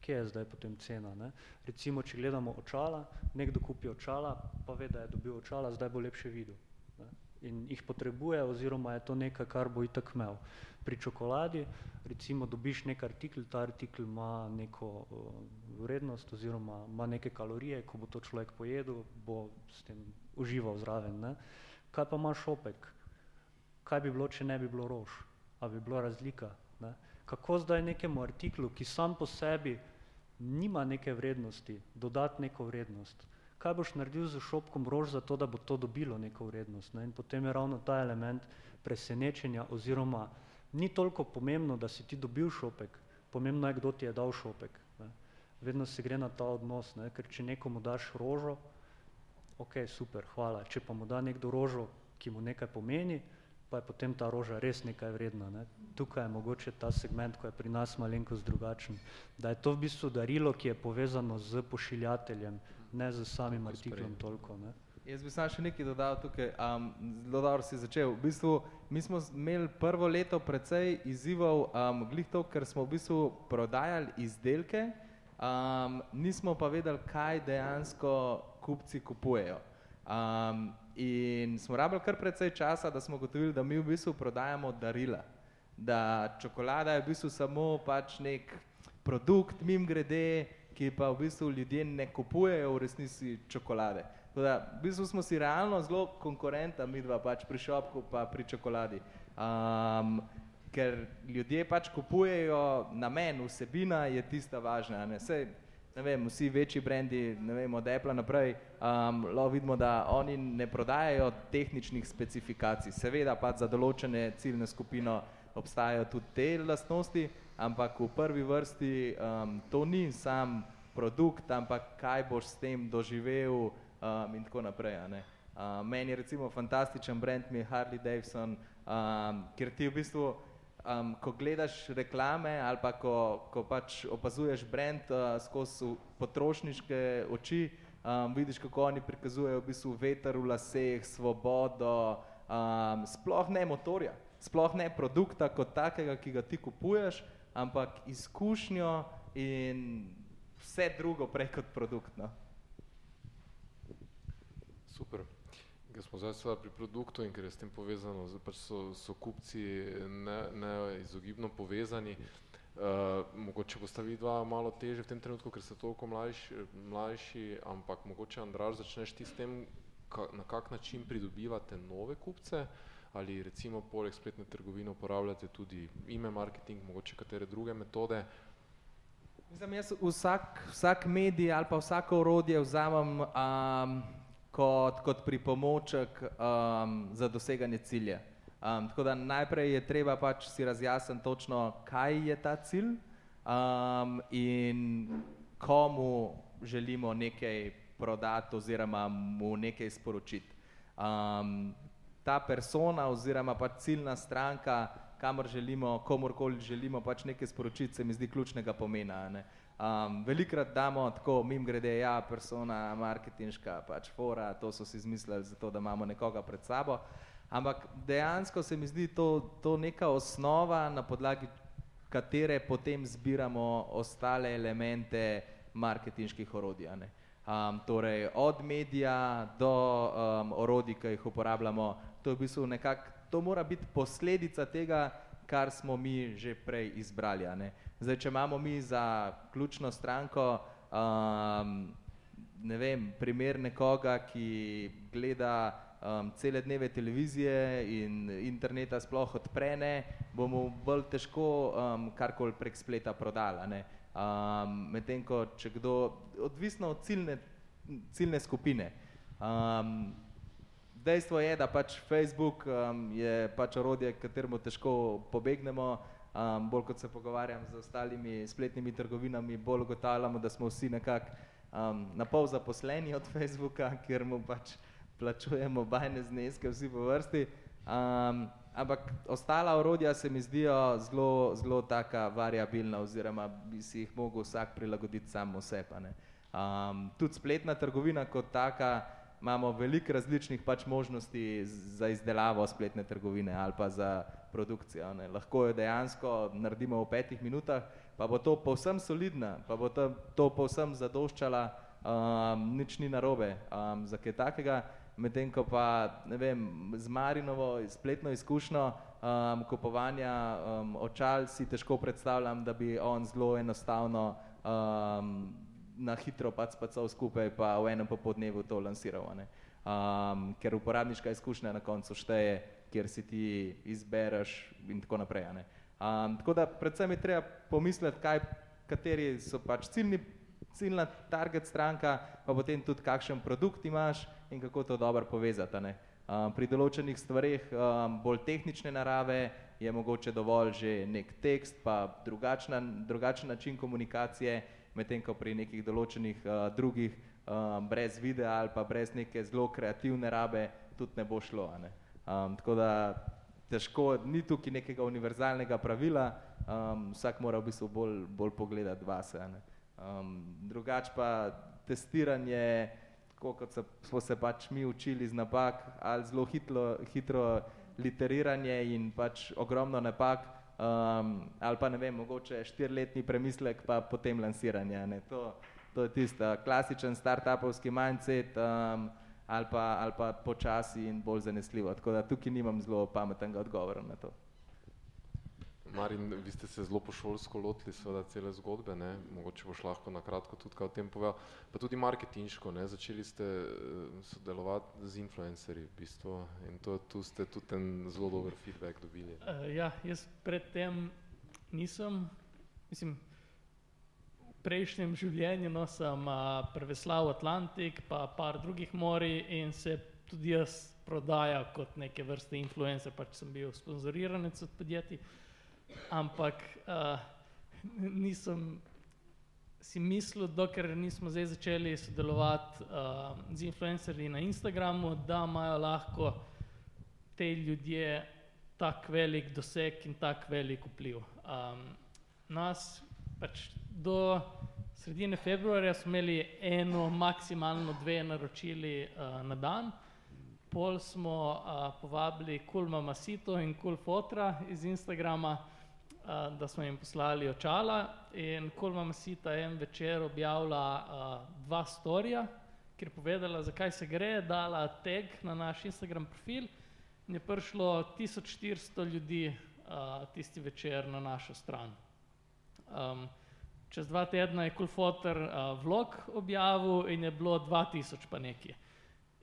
Kje je zdaj potem cena? Ne? Recimo, če gledamo očala, nekdo kupi očala, pa ve, da je dobil očala, zdaj bo lepše videl. Ne? In jih potrebuje, oziroma je to nekaj, kar bo itak imel. Pri čokoladi, recimo, dobiš nek artikl, ta artikl ima neko uh, vrednost, oziroma ima neke kalorije, ko bo to človek pojedel, bo s tem užival zraven. Ne? Kaj pa ima šopek? Kaj bi bilo, če ne bi bilo rož? a bi bila razlika. Ne? Kako zdaj nekemu artiklu, ki sam po sebi nima neke vrednosti, dodati neko vrednost? Kaj boš naredil z šopkom rož za to, da bo to dobilo neko vrednost? Ne? In potem je ravno ta element presenečenja oziroma ni toliko pomembno, da si ti dobil šopek, pomembno je, kdo ti je dal šopek. Ne? Vedno se gre na ta odnos, ne? ker če nekomu daš rožo, ok, super, hvala. Če pa mu da nekdo rožo, ki mu nekaj pomeni, pa je potem ta roža res nekaj vredna. Ne. Tukaj je mogoče ta segment, ko je pri nas malenkost drugačen, da je to v bistvu darilo, ki je povezano z pošiljateljem, ne z samim artiklom toliko. Ne. Jaz bi sam še nekaj dodal tukaj, um, zelo dobro si začel. V bistvu, mi smo imeli prvo leto precej izzivov, um, glih to, ker smo v bistvu prodajali izdelke, um, nismo pa vedeli, kaj dejansko kupci kupujejo. Um, In smo rabili kar precej časa, da smo gotovili, da mi v bistvu prodajamo darila. Da čokolada je v bistvu samo pač nek produkt, mim grede, ki pa v bistvu ljudje ne kupujejo v resnici čokolade. Da, v bistvu smo si realno zelo konkurenta, mi dva pač pri šopku pa pri čokoladi. Um, ker ljudje pač kupujejo namen, vsebina je tista važna. Ne? Sej, vem, vsi večji brendi, ne vem, od Apple naprej, um, lahko vidimo, da oni ne prodajajo tehničnih specifikacij. Seveda pa za določene ciljne skupino obstajajo tudi te lastnosti, ampak v prvi vrsti um, to ni sam produkt, ampak kaj boš s tem doživel um, in tako naprej. Uh, meni je recimo fantastičen brand mi je Harley Davidson, um, ker ti v bistvu um, ko gledaš reklame ali pa ko, ko pač opazuješ brand uh, skozi potrošniške oči, um, vidiš, kako oni prikazujejo v bistvu veter v laseh, svobodo, um, sploh ne motorja, sploh ne produkta kot takega, ki ga ti kupuješ, ampak izkušnjo in vse drugo prej kot produkt. No. Super. Ker smo zdaj seveda pri produktu in ker je s tem povezano, pač so, so kupci neizogibno ne povezani. Uh, mogoče boste vi dva malo teže v tem trenutku, ker ste toliko mlajši, mlajši ampak mogoče Andraž začneš ti s tem, ka, na kak način pridobivate nove kupce ali recimo poleg spletne trgovine uporabljate tudi ime marketing, mogoče katere druge metode. Mislim, jaz vsak, vsak medij ali pa vsako orodje vzamem um, kot, kot pripomoček um, za doseganje cilja. Um, tako da najprej je treba pač si razjasniti točno, kaj je ta cilj um, in komu želimo nekaj prodati oziroma mu nekaj sporočiti. Um, ta persona oziroma pač ciljna stranka, kamor želimo, komorkoli želimo pač nekaj sporočiti, se mi zdi ključnega pomena. Ne? Um, velikrat damo tako, mim grede, ja, persona, marketinška, pač fora, to so si izmislili zato, da imamo nekoga pred sabo. Ampak dejansko se mi zdi to, to neka osnova, na podlagi katere potem zbiramo ostale elemente marketinških orodij. Um, torej od medija do um, orodij, ki jih uporabljamo, to, v bistvu nekak, to mora biti posledica tega, kar smo mi že prej izbrali. Zdaj, če imamo mi za ključno stranko um, ne vem, primer nekoga, ki gleda um, cele dneve televizije in interneta sploh odprene, bomo bolj težko um, karkoli prek spleta prodala. Um, Medtem ko če kdo, odvisno od ciljne, ciljne skupine. Um, dejstvo je, da pač Facebook um, je pač orodje, kateremu težko pobegnemo, um, bolj kot se pogovarjam z ostalimi spletnimi trgovinami, bolj ugotavljamo, da smo vsi nekako um, na pol zaposleni od Facebooka, ker mu pač plačujemo bajne zneske vsi po vrsti. Um, ampak ostala orodja se mi zdijo zelo, zelo taka variabilna oziroma bi si jih mogel vsak prilagoditi samo sebe. Um, tudi spletna trgovina kot taka, imamo veliko različnih pač možnosti za izdelavo spletne trgovine ali pa za produkcijo. Ne. Lahko jo dejansko naredimo v petih minutah, pa bo to povsem solidna, pa bo to, to povsem zadoščala, um, nič ni narobe um, za kaj takega, medtem ko pa, vem, z Marinovo spletno izkušnjo um, kupovanja um, očal si težko predstavljam, da bi on zelo enostavno um, na hitro pač spacal skupaj, pa v enem popodnevu to lansiral. Um, ker uporabniška izkušnja na koncu šteje, kjer si ti izbereš in tako naprej. Um, tako da predvsem je treba pomisliti, kaj, kateri so pač ciljni, ciljna target stranka, pa potem tudi kakšen produkt imaš in kako to dobro povezati. Um, pri določenih stvarih um, bolj tehnične narave je mogoče dovolj že nek tekst, pa drugačna, drugačen način komunikacije, medtem ko pri nekih določenih uh, drugih um, brez videa ali pa brez neke zelo kreativne rabe tudi ne bo šlo. Ne? Um, tako da težko, ni tukaj nekega univerzalnega pravila, um, vsak mora v bistvu bolj, bolj pogledati vase. Um, drugač pa testiranje, kot se, smo se pač mi učili z napak, ali zelo hitro, hitro literiranje in pač ogromno napak, um, ali pa ne vem, mogoče štirletni premislek, pa potem lansiranje. Ne? To, to je tisto klasičen start-upovski mindset um, ali, pa, ali pa počasi in bolj zanesljivo. Tako da tukaj nimam zelo pametnega odgovora na to. Marin, vi ste se zelo pošolsko lotili seveda cele zgodbe, ne? mogoče boš lahko na kratko tudi kaj o tem povedal, pa tudi marketinško, ne? začeli ste uh, sodelovati z influencerji v bistvu in to, tu ste tudi en zelo dober feedback dobili. Uh, ja, jaz predtem nisem, mislim, v prejšnjem življenju no, sem uh, preveslal Atlantik, pa par drugih mori in se tudi jaz prodaja kot neke vrste influencer, pač sem bil sponzoriranec od podjetij ampak uh, nisem si mislil, dokler nismo zdaj začeli sodelovati uh, z influencerji na Instagramu, da imajo lahko te ljudje tak velik doseg in tak velik vpliv. Um, nas pač do sredine februarja smo imeli eno, maksimalno dve naročili uh, na dan. Pol smo uh, povabili Kulma Masito in Kul Fotra iz Instagrama, uh, da smo jim poslali očala. In Kulma Masita en večer objavila uh, dva storija, kjer je povedala, zakaj se gre, dala tag na naš Instagram profil in je prišlo 1400 ljudi uh, tisti večer na našo stran. Um, čez dva tedna je Kulfoter uh, vlog objavil in je bilo 2000 pa nekje.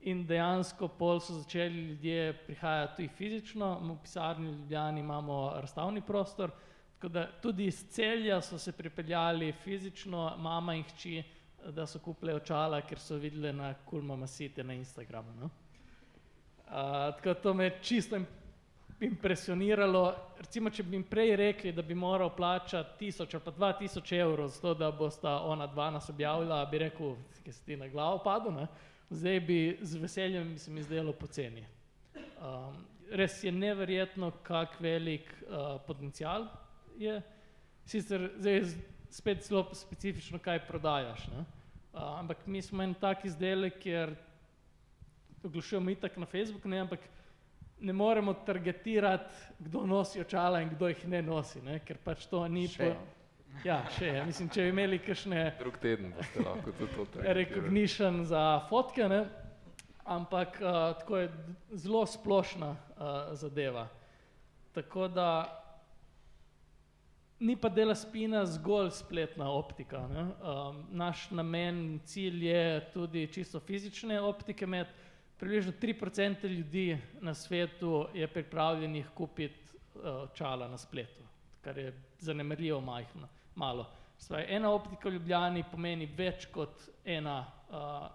In dejansko pol so začeli ljudje prihajati tudi fizično, v pisarni Ljubljani imamo razstavni prostor, tako da tudi iz celja so se pripeljali fizično, mama in hči, da so kupile očala, ker so videli na Kulma Masite na Instagramu. No? Uh, tako da to me čisto impresioniralo. Recimo, če bi jim prej rekli, da bi moral plačati tisoč ali pa dva tisoč evrov za to, da bosta ona dva nas objavila, bi rekel, da si ti na glavo padel, ne? zdaj bi z veseljem se mi zdelo poceni. Um, res je neverjetno, kak velik uh, potencial je. Sicer zdaj spet zelo specifično, kaj prodajaš. Uh, ampak mi smo en tak izdelek, ker oglašujemo itak na Facebooku, ne, ampak ne moremo targetirati, kdo nosi očala in kdo jih ne nosi, ne, ker pač to ni Še. po. Ja, še je. Mislim, če bi imeli kakšne Drug teden boste lahko tudi to targetirali. recognition za fotke, ne, ampak uh, tako je zelo splošna uh, zadeva. Tako da ni pa dela spina zgolj spletna optika. Ne. Um, naš namen, cilj je tudi čisto fizične optike imeti. Približno 3% ljudi na svetu je pripravljenih kupiti uh, čala na spletu, kar je zanemarljivo majhno, malo. Svaj, ena optika v Ljubljani pomeni več kot ena uh,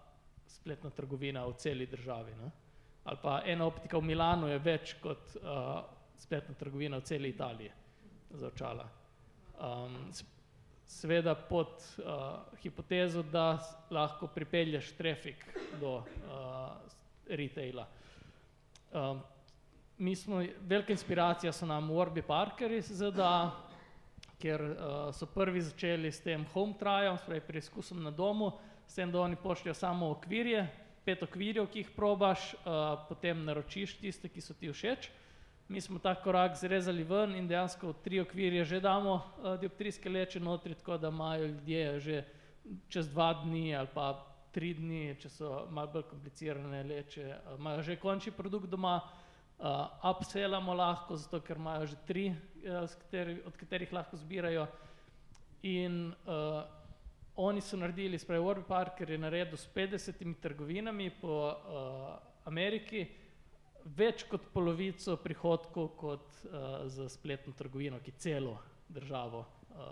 spletna trgovina v celi državi. Ne? Ali pa ena optika v Milanu je več kot uh, spletna trgovina v celi Italiji za očala. Um, seveda pod uh, hipotezo, da lahko pripelješ trafik do uh, retaila. Um, mi smo, velika inspiracija so nam Warby Parker iz ZDA, ker uh, so prvi začeli s tem home trialom, spravi preizkusom na domu, s tem, da oni pošljajo samo okvirje, pet okvirjev, ki jih probaš, uh, potem naročiš tiste, ki so ti všeč. Mi smo ta korak zrezali ven in dejansko tri okvirje že damo uh, dioptrijske leče notri, tako da imajo ljudje že čez dva dni ali pa tri dni, če so malo bolj komplicirane leče, uh, imajo že končni produkt doma, uh, upsellamo lahko, zato ker imajo že tri, uh, kateri, od katerih lahko zbirajo. In uh, oni so naredili, spravi Warby Parker je naredil s 50 trgovinami po uh, Ameriki več kot polovico prihodkov kot uh, za spletno trgovino, ki celo državo uh,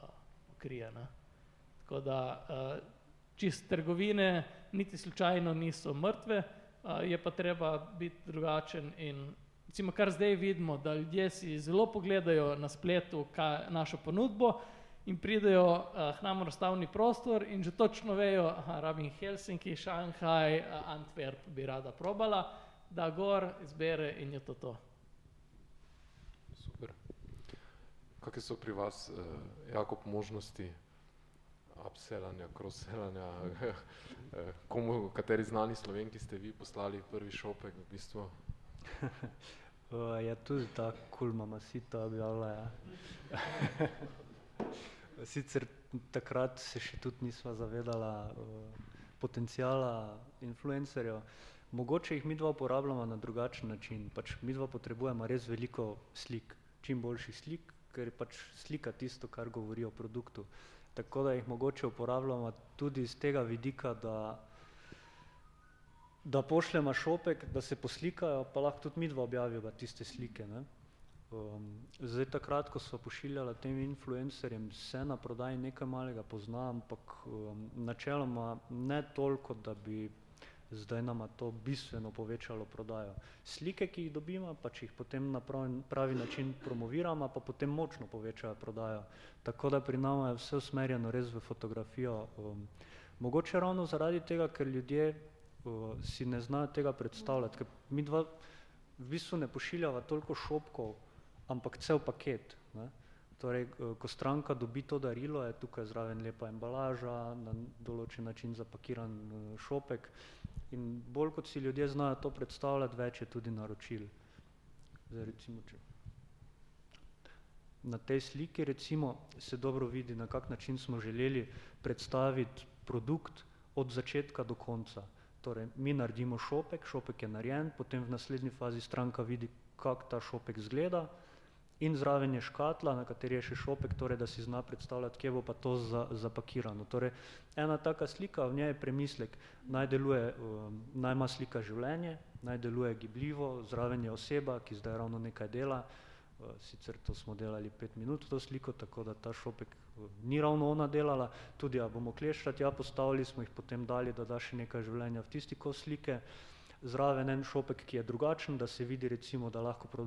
krije. Ne? Tako da uh, čist trgovine niti slučajno niso mrtve, uh, je pa treba biti drugačen in recimo, kar zdaj vidimo, da ljudje si zelo pogledajo na spletu kaj, našo ponudbo in pridejo uh, k nam v razstavni prostor in že točno vejo, aha, rabim Helsinki, Šanghaj, uh, Antwerp bi rada probala, da gor izbere in je to to. Super. Kakšne so pri vas, uh, Jakob, možnosti upsellanja, cross-sellanja? Eh, Komu, kateri znani slovenki ste vi poslali prvi šopek v bistvu? Uh, je tudi ta kulma masita objavila. Ja. Sicer takrat se še tudi nisva zavedala uh, potencijala influencerjev. Mogoče jih mi dva uporabljamo na drugačen način. Pač mi dva potrebujemo res veliko slik, čim boljših slik, ker pač slika tisto, kar govori o produktu. Tako da jih mogoče uporabljamo tudi iz tega vidika, da da pošljemo šopek, da se poslikajo, pa lahko tudi mi dva objaviva tiste slike. Ne? Um, zdaj takrat, ko so pošiljala tem influencerjem, se na prodaji nekaj malega pozna, ampak um, načeloma ne toliko, da bi zdaj nama to bistveno povečalo prodajo. Slike, ki jih dobimo, pa če jih potem na pravi, pravi način promoviramo, pa potem močno povečajo prodajo. Tako da pri nama je vse usmerjeno res v fotografijo. Um, mogoče ravno zaradi tega, ker ljudje uh, si ne znajo tega predstavljati, ker mi dva v bistvu ne pošiljava toliko šopkov ampak cel paket. Ne. Torej, ko stranka dobi to darilo, je tukaj zraven lepa embalaža, na določen način zapakiran šopek in bolj kot si ljudje znajo to predstavljati, več je tudi naročil. Zdaj recimo, če na tej sliki recimo se dobro vidi, na kak način smo želeli predstaviti produkt od začetka do konca. Torej, mi naredimo šopek, šopek je narejen, potem v naslednji fazi stranka vidi, kako ta šopek izgleda, in zraven je škatla, na kateri je še šopek, torej da si zna predstavljati, kje bo pa to za, zapakirano. Torej, ena taka slika, v njej je premislek, naj deluje, um, naj ima slika življenje, naj deluje gibljivo, zraven je oseba, ki zdaj ravno nekaj dela, uh, sicer to smo delali pet minut to sliko, tako da ta šopek ni ravno ona delala, tudi a bomo kleščat ja postavili, smo jih potem dali, da da še nekaj življenja v tisti kos slike, zraven en šopek, ki je drugačen, da se vidi recimo, da lahko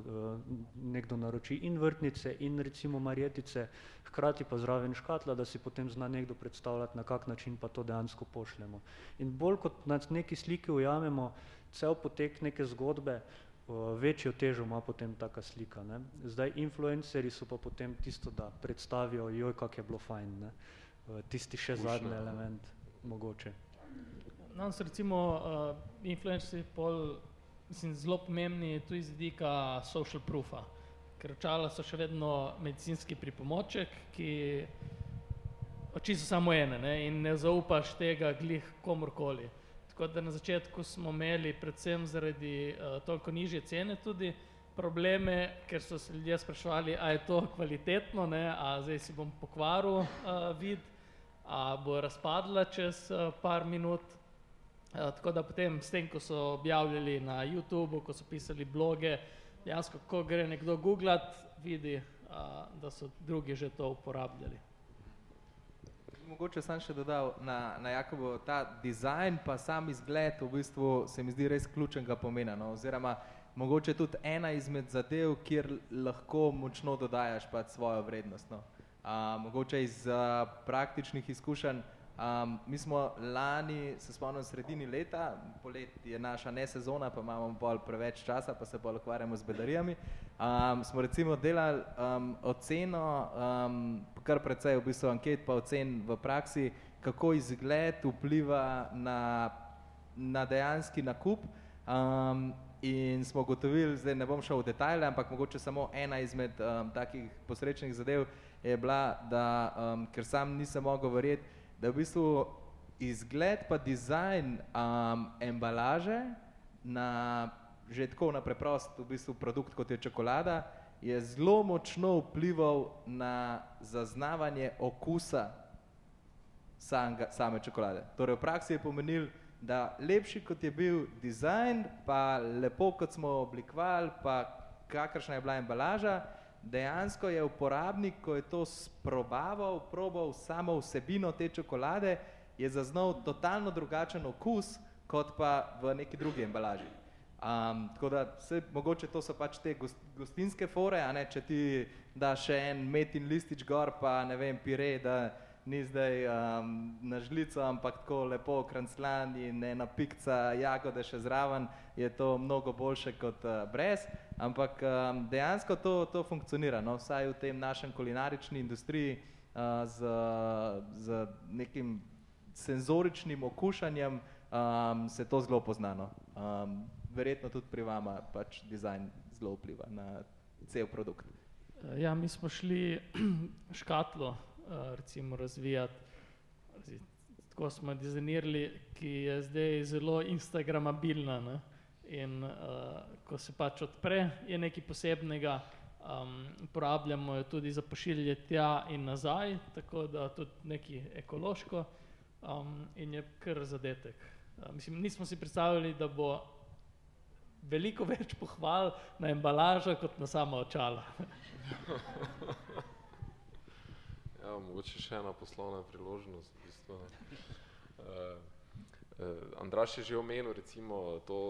nekdo naroči in vrtnice in recimo marjetice, hkrati pa zraven škatla, da si potem zna nekdo predstavljati, na kak način pa to dejansko pošljemo. In bolj kot na neki sliki ujamemo cel potek neke zgodbe, večjo težo ima potem taka slika, ne. Zdaj influencerji so pa potem tisto, da predstavijo, joj, kako je bilo fajn, ne. Tisti še zadnji element mogoče. Nam so recimo uh, influencerji pol, mislim, zelo pomembni tudi z vidika social proofa, ker očala so še vedno medicinski pripomoček, ki oči so samo ene, ne, in ne zaupaš tega glih komurkoli. Tako da na začetku smo imeli predvsem zaradi uh, toliko nižje cene tudi probleme, ker so se ljudje spraševali, a je to kvalitetno, ne, a zdaj si bom pokvaril uh, vid, a bo razpadla čez uh, par minut. Uh, tako da potem s tem, ko so objavljali na YouTubu, ko so pisali bloge, dejansko, ko gre nekdo googlat, vidi, uh, da so drugi že to uporabljali mogoče sam še dodal na, na Jakobo, ta dizajn pa sam izgled v bistvu se mi zdi res ključnega pomena, no, oziroma mogoče tudi ena izmed zadev, kjer lahko močno dodajaš pač svojo vrednost, no. A, mogoče iz a, praktičnih izkušenj, Um, mi smo lani, se spomnim, sredini leta, polet je naša ne sezona, pa imamo bolj preveč časa, pa se bolj ukvarjamo z bedarijami. Um, smo recimo delali um, oceno, um, kar precej v bistvu anket pa ocen v praksi, kako izgled vpliva na, na dejanski nakup. Um, in smo gotovili, zdaj ne bom šel v detajle, ampak mogoče samo ena izmed um, takih posrečnih zadev je bila, da, um, ker sam nisem mogel verjeti, da v bistvu izgled pa dizajn um, embalaže na že tako na preprost v bistvu produkt, kot je čokolada, je zelo močno vplival na zaznavanje okusa samega, same čokolade. Torej v praksi je pomenil, da lepši kot je bil dizajn, pa lepo kot smo oblikovali, pa kakršna je bila embalaža, dejansko je uporabnik, ko je to sprobaval, probal samo vsebino te čokolade, je zaznal totalno drugačen okus, kot pa v neki drugi embalaži. Um, tako da se, mogoče to so pač te gost, gostinske fore, a ne, če ti da še en metin listič gor, pa ne vem, pire, da ni zdaj um, na žlico, ampak tako lepo kranclan in ena pikca jagode še zraven, je to mnogo boljše kot uh, brez, ampak um, dejansko to, to funkcionira, no, vsaj v tem našem kulinarični industriji uh, z, z nekim senzoričnim okušanjem um, se to zelo poznano. Um, verjetno tudi pri vama pač dizajn zelo vpliva na cel produkt. Ja, mi smo šli škatlo recimo razvijati. Tako smo dizajnirali, ki je zdaj zelo instagramabilna. Ne? In uh, ko se pač odpre, je nekaj posebnega, um, uporabljamo jo tudi za pošiljanje tja in nazaj, tako da tudi nekaj ekološko um, in je kar zadetek. Uh, mislim, nismo si predstavljali, da bo veliko več pohval na embalažo kot na sama očala. Ja, mogoče še ena poslovna priložnost. V bistvu. uh, uh, Andraš je že omenil recimo to,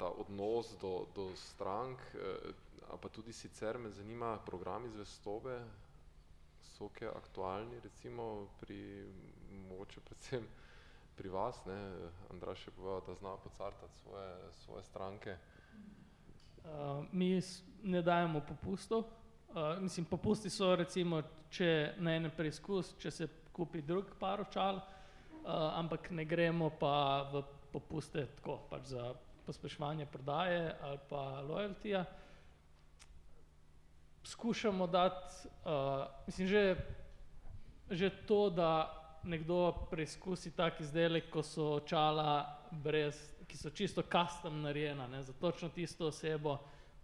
ta odnos do, do strank, uh, pa tudi sicer me zanima programi zvestobe, so kje aktualni recimo pri, mogoče predvsem pri vas, ne? Andraš je povedal, da zna pocartati svoje, svoje stranke. Uh, mi ne dajemo popustov, Uh, mislim, popusti so recimo, če na enem preizkus, če se kupi drug par očal, uh, ampak ne gremo pa v popuste tako, pač za pospeševanje prodaje ali pa lojaltija. Skušamo dati, uh, mislim, že, že to, da nekdo preizkusi tak izdelek, ko so očala brez, ki so čisto custom narejena, ne, za točno tisto osebo,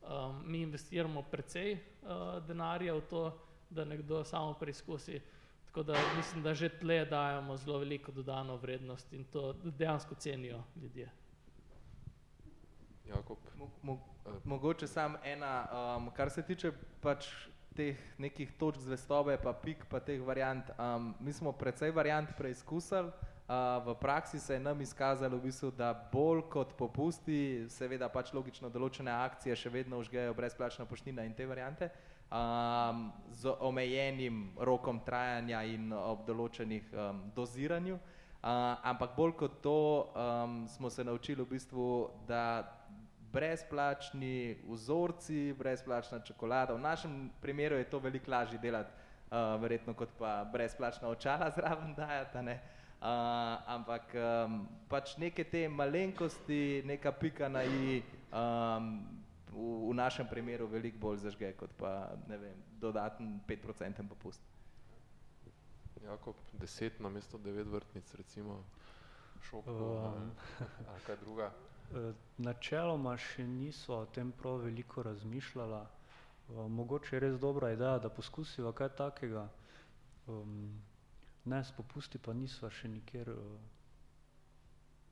um, mi investiramo precej uh, denarja v to, da nekdo samo preizkusi. Tako da mislim, da že tle dajemo zelo veliko dodano vrednost in to dejansko cenijo ljudje. Jakob. Mo, mo, mogoče samo ena, um, kar se tiče pač teh nekih točk zvestobe, pa pik, pa teh variant. Um, mi smo precej variant preizkusili, uh, v praksi se je nam izkazalo, v bistvu, da bolj kot popusti, seveda pač logično določene akcije še vedno užgejo brezplačna poštnina in te variante, um, z omejenim rokom trajanja in ob določenih um, doziranju. Uh, ampak bolj kot to um, smo se naučili v bistvu, da brezplačni vzorci, brezplačna čokolada. V našem primeru je to veliko lažje delati, uh, verjetno kot pa brezplačna očala zraven dajati. Ne? Uh, ampak um, pač neke te malenkosti, neka pika na i, um, v, v našem primeru veliko bolj zažge kot pa ne vem, dodaten 5% popust. Jakob, deset na mesto devet vrtnic, recimo, šok, um. ali kaj druga. Eh, načeloma še niso o tem prav veliko razmišljala. Eh, mogoče je res dobra ideja, da poskusiva kaj takega. Ne, spopusti pa niso še nikjer eh,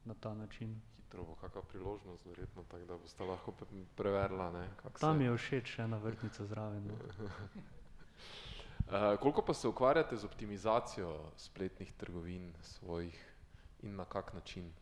na ta način. Hitro bo kakva priložnost, verjetno, tako da boste lahko preverila. Ne, Tam se... je všeč ena vrtnica zraven. No. Uh, koliko pa se ukvarjate z optimizacijo spletnih trgovin svojih in na kak način?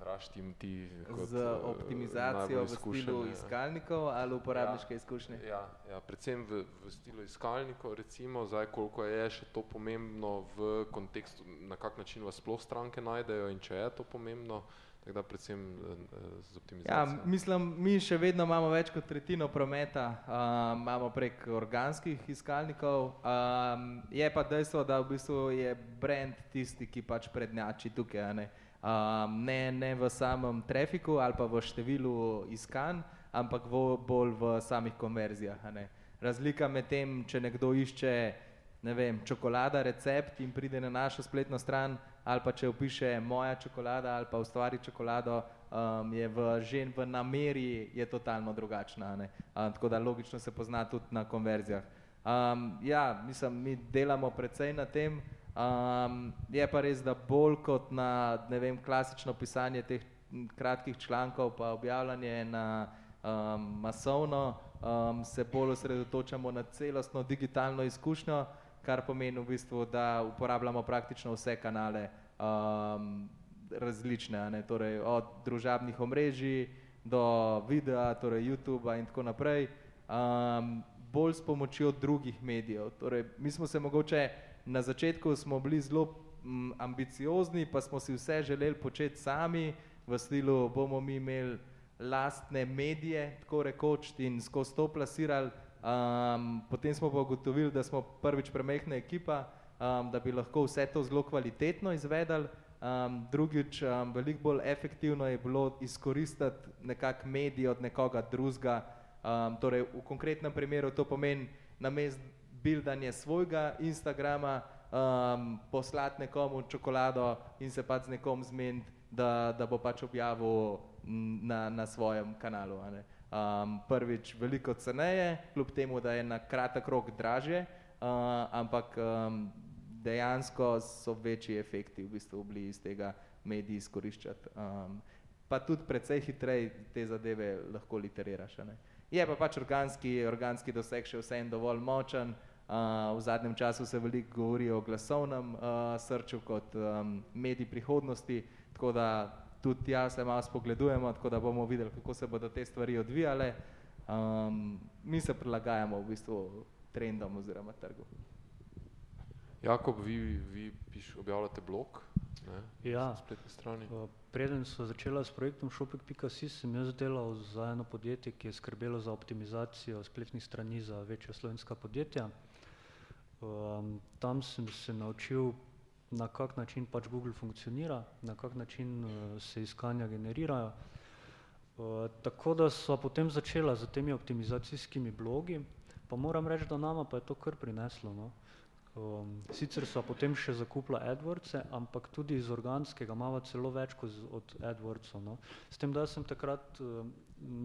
Raštim ti kot, z eh, optimizacijo v stilu iskalnikov ali uporabniške ja, izkušnje? Ja, ja, predvsem v, v stilu iskalnikov, recimo, zdaj koliko je še to pomembno v kontekstu, na kak način vas sploh stranke najdejo in če je to pomembno, tako da predvsem eh, z optimizacijo. Ja, mislim, mi še vedno imamo več kot tretjino prometa, um, imamo prek organskih iskalnikov, um, je pa dejstvo, da v bistvu je brand tisti, ki pač prednjači tukaj, ne? Um, ne, ne v samem trafiku ali pa v številu iskanj, ampak v, bolj v samih konverzijah. Razlika med tem, če nekdo išče ne vem, čokolada, recept in pride na našo spletno stran, ali pa če opiše moja čokolada ali pa ustvari čokolado, um, je v, že v nameri je totalno drugačna. Um, tako da logično se pozna tudi na konverzijah. Um, ja, mislim, mi delamo precej na tem, Um, je pa res, da bolj kot na vem, klasično pisanje teh kratkih člankov, pa objavljanje na um, masovno, um, se bolj osredotočamo na celostno digitalno izkušnjo, kar pomeni v bistvu, da uporabljamo praktično vse kanale um, različne, ne, torej od družabnih omrežij do videa, torej YouTube in tako naprej, um, bolj s pomočjo drugih medijev. Torej, mi smo se mogoče na začetku smo bili zelo m, ambiciozni, pa smo si vse želeli početi sami, v stilu bomo mi imeli lastne medije, tako rekoč, in skozi to plasirali. Um, potem smo pa ugotovili, da smo prvič premehna ekipa, um, da bi lahko vse to zelo kvalitetno izvedali. Um, drugič, um, veliko bolj efektivno je bilo izkoristiti nekak medij od nekoga drugega. Um, torej, v konkretnem primeru to pomeni, namest buildanje svojega Instagrama, um, poslati nekomu čokolado in se pač z nekom zmeniti, da, da bo pač objavil na, na svojem kanalu. Um, prvič, veliko ceneje, kljub temu, da je na kratek rok draže, uh, ampak um, dejansko so večji efekti v bistvu bili iz tega mediji izkoriščati. Um, pa tudi precej hitreje te zadeve lahko literiraš. Je pa pač organski, organski doseg še vsem dovolj močen, v zadnjem času se veliko govori o glasovnem uh, srču kot um, medij prihodnosti, tako da tudi ja se malo spogledujemo, tako da bomo videli, kako se bodo te stvari odvijale. Um, mi se prilagajamo v bistvu trendom oziroma trgu. Jakob, vi, vi piš, objavljate blog, ne, Ja. na spletni strani. Uh, Preden so začela s projektom Shopek.si, sem jaz delal za eno podjetje, ki je skrbelo za optimizacijo spletnih strani za večja slovenska podjetja. Um, tam sem se naučil, na kak način pač Google funkcionira, na kak način uh, se iskanja generirajo. Uh, tako da so potem začela z temi optimizacijskimi blogi, pa moram reči, da nama pa je to kar prineslo. No. Um, sicer so potem še zakupila AdWords, ampak tudi iz organskega imamo celo več kot od AdWordsov. No. S tem, da sem takrat um,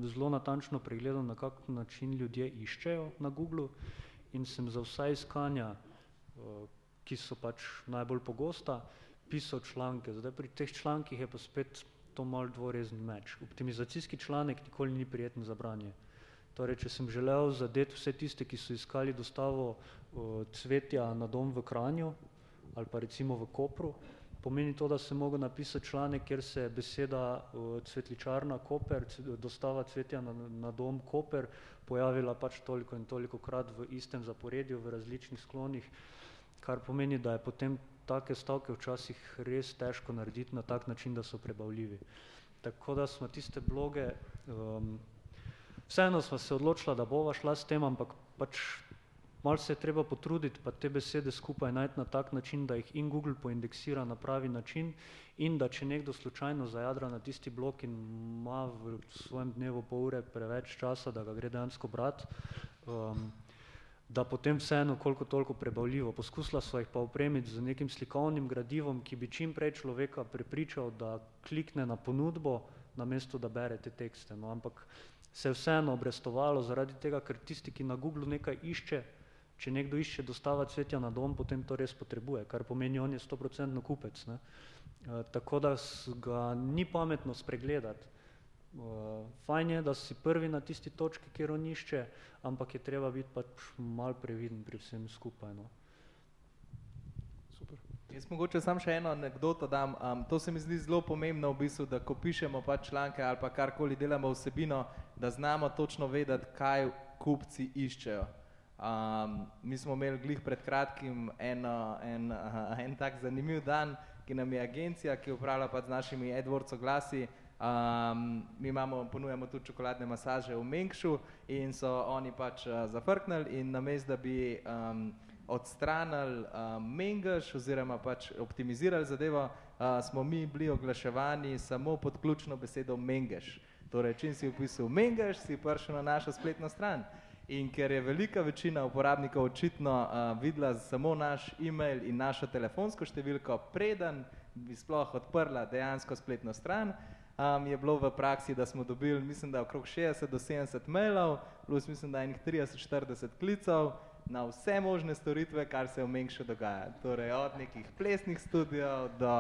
zelo natančno pregledal, na kak način ljudje iščejo na Googlu in sem za vsa iskanja, uh, ki so pač najbolj pogosta, pisal članke. Zdaj pri teh člankih je pa spet to mal dvorezen meč. Optimizacijski članek nikoli ni prijeten za branje. Torej, če sem želel zadeti vse tiste, ki so iskali dostavo uh, cvetja na dom v Kranju ali pa recimo v Kopru, pomeni to, da sem mogel napisati članek, kjer se beseda uh, cvetličarna Koper, dostava cvetja na, na dom Koper pojavila pač toliko in toliko krat v istem zaporedju, v različnih sklonih, kar pomeni, da je potem take stavke včasih res težko narediti na tak način, da so prebavljivi. Tako da smo tiste bloge um, Vseeno sva se odločila, da bova šla s tem, ampak pač malo se je treba potruditi, pa te besede skupaj najti na tak način, da jih in Google poindeksira na pravi način in da če nekdo slučajno zajadra na tisti blok in ima v svojem dnevu pol ure preveč časa, da ga gre dejansko brati, um, da potem vseeno koliko toliko prebavljivo. Poskusila sva jih pa opremiti z nekim slikovnim gradivom, ki bi čim prej človeka prepričal, da klikne na ponudbo, namesto da bere te tekste. No, ampak se je vseeno obrestovalo zaradi tega, ker tisti, ki na Googlu nekaj išče, če nekdo išče dostava cvetja na dom, potem to res potrebuje, kar pomeni, on je stoprocentno kupec. Ne. E, tako da ga ni pametno spregledati. Uh, fajn je, da si prvi na tisti točki, kjer on išče, ampak je treba biti pač mal previden pri vsem skupaj. No. Jaz mogoče sam še eno anegdoto dam. Um, to se mi zdi zelo pomembno, v bistvu, da ko pišemo pač članke ali pa karkoli delamo vsebino, da znamo točno vedeti, kaj kupci iščejo. Um, mi smo imeli glih pred kratkim en, uh, en tak zanimiv dan, ki nam je agencija, ki upravlja pač z našimi AdWords oglasi. Um, mi imamo, ponujamo tudi čokoladne masaže v Mengšu in so oni pač uh, zafrknili in namesto, da bi um, odstranili um, mengaš oziroma pač optimizirali zadevo, uh, smo mi bili oglaševani samo pod ključno besedo mengaš. Torej, čim si upisal mengaš, si prišel na našo spletno stran. In ker je velika večina uporabnikov očitno uh, videla samo naš e-mail in našo telefonsko številko, preden bi sploh odprla dejansko spletno stran, um, je bilo v praksi, da smo dobili, mislim, da okrog 60 do 70 mailov, plus mislim, da enih 30-40 klicev na vse možne storitve, kar se v Mengšu dogaja. Torej, od nekih plesnih studijev do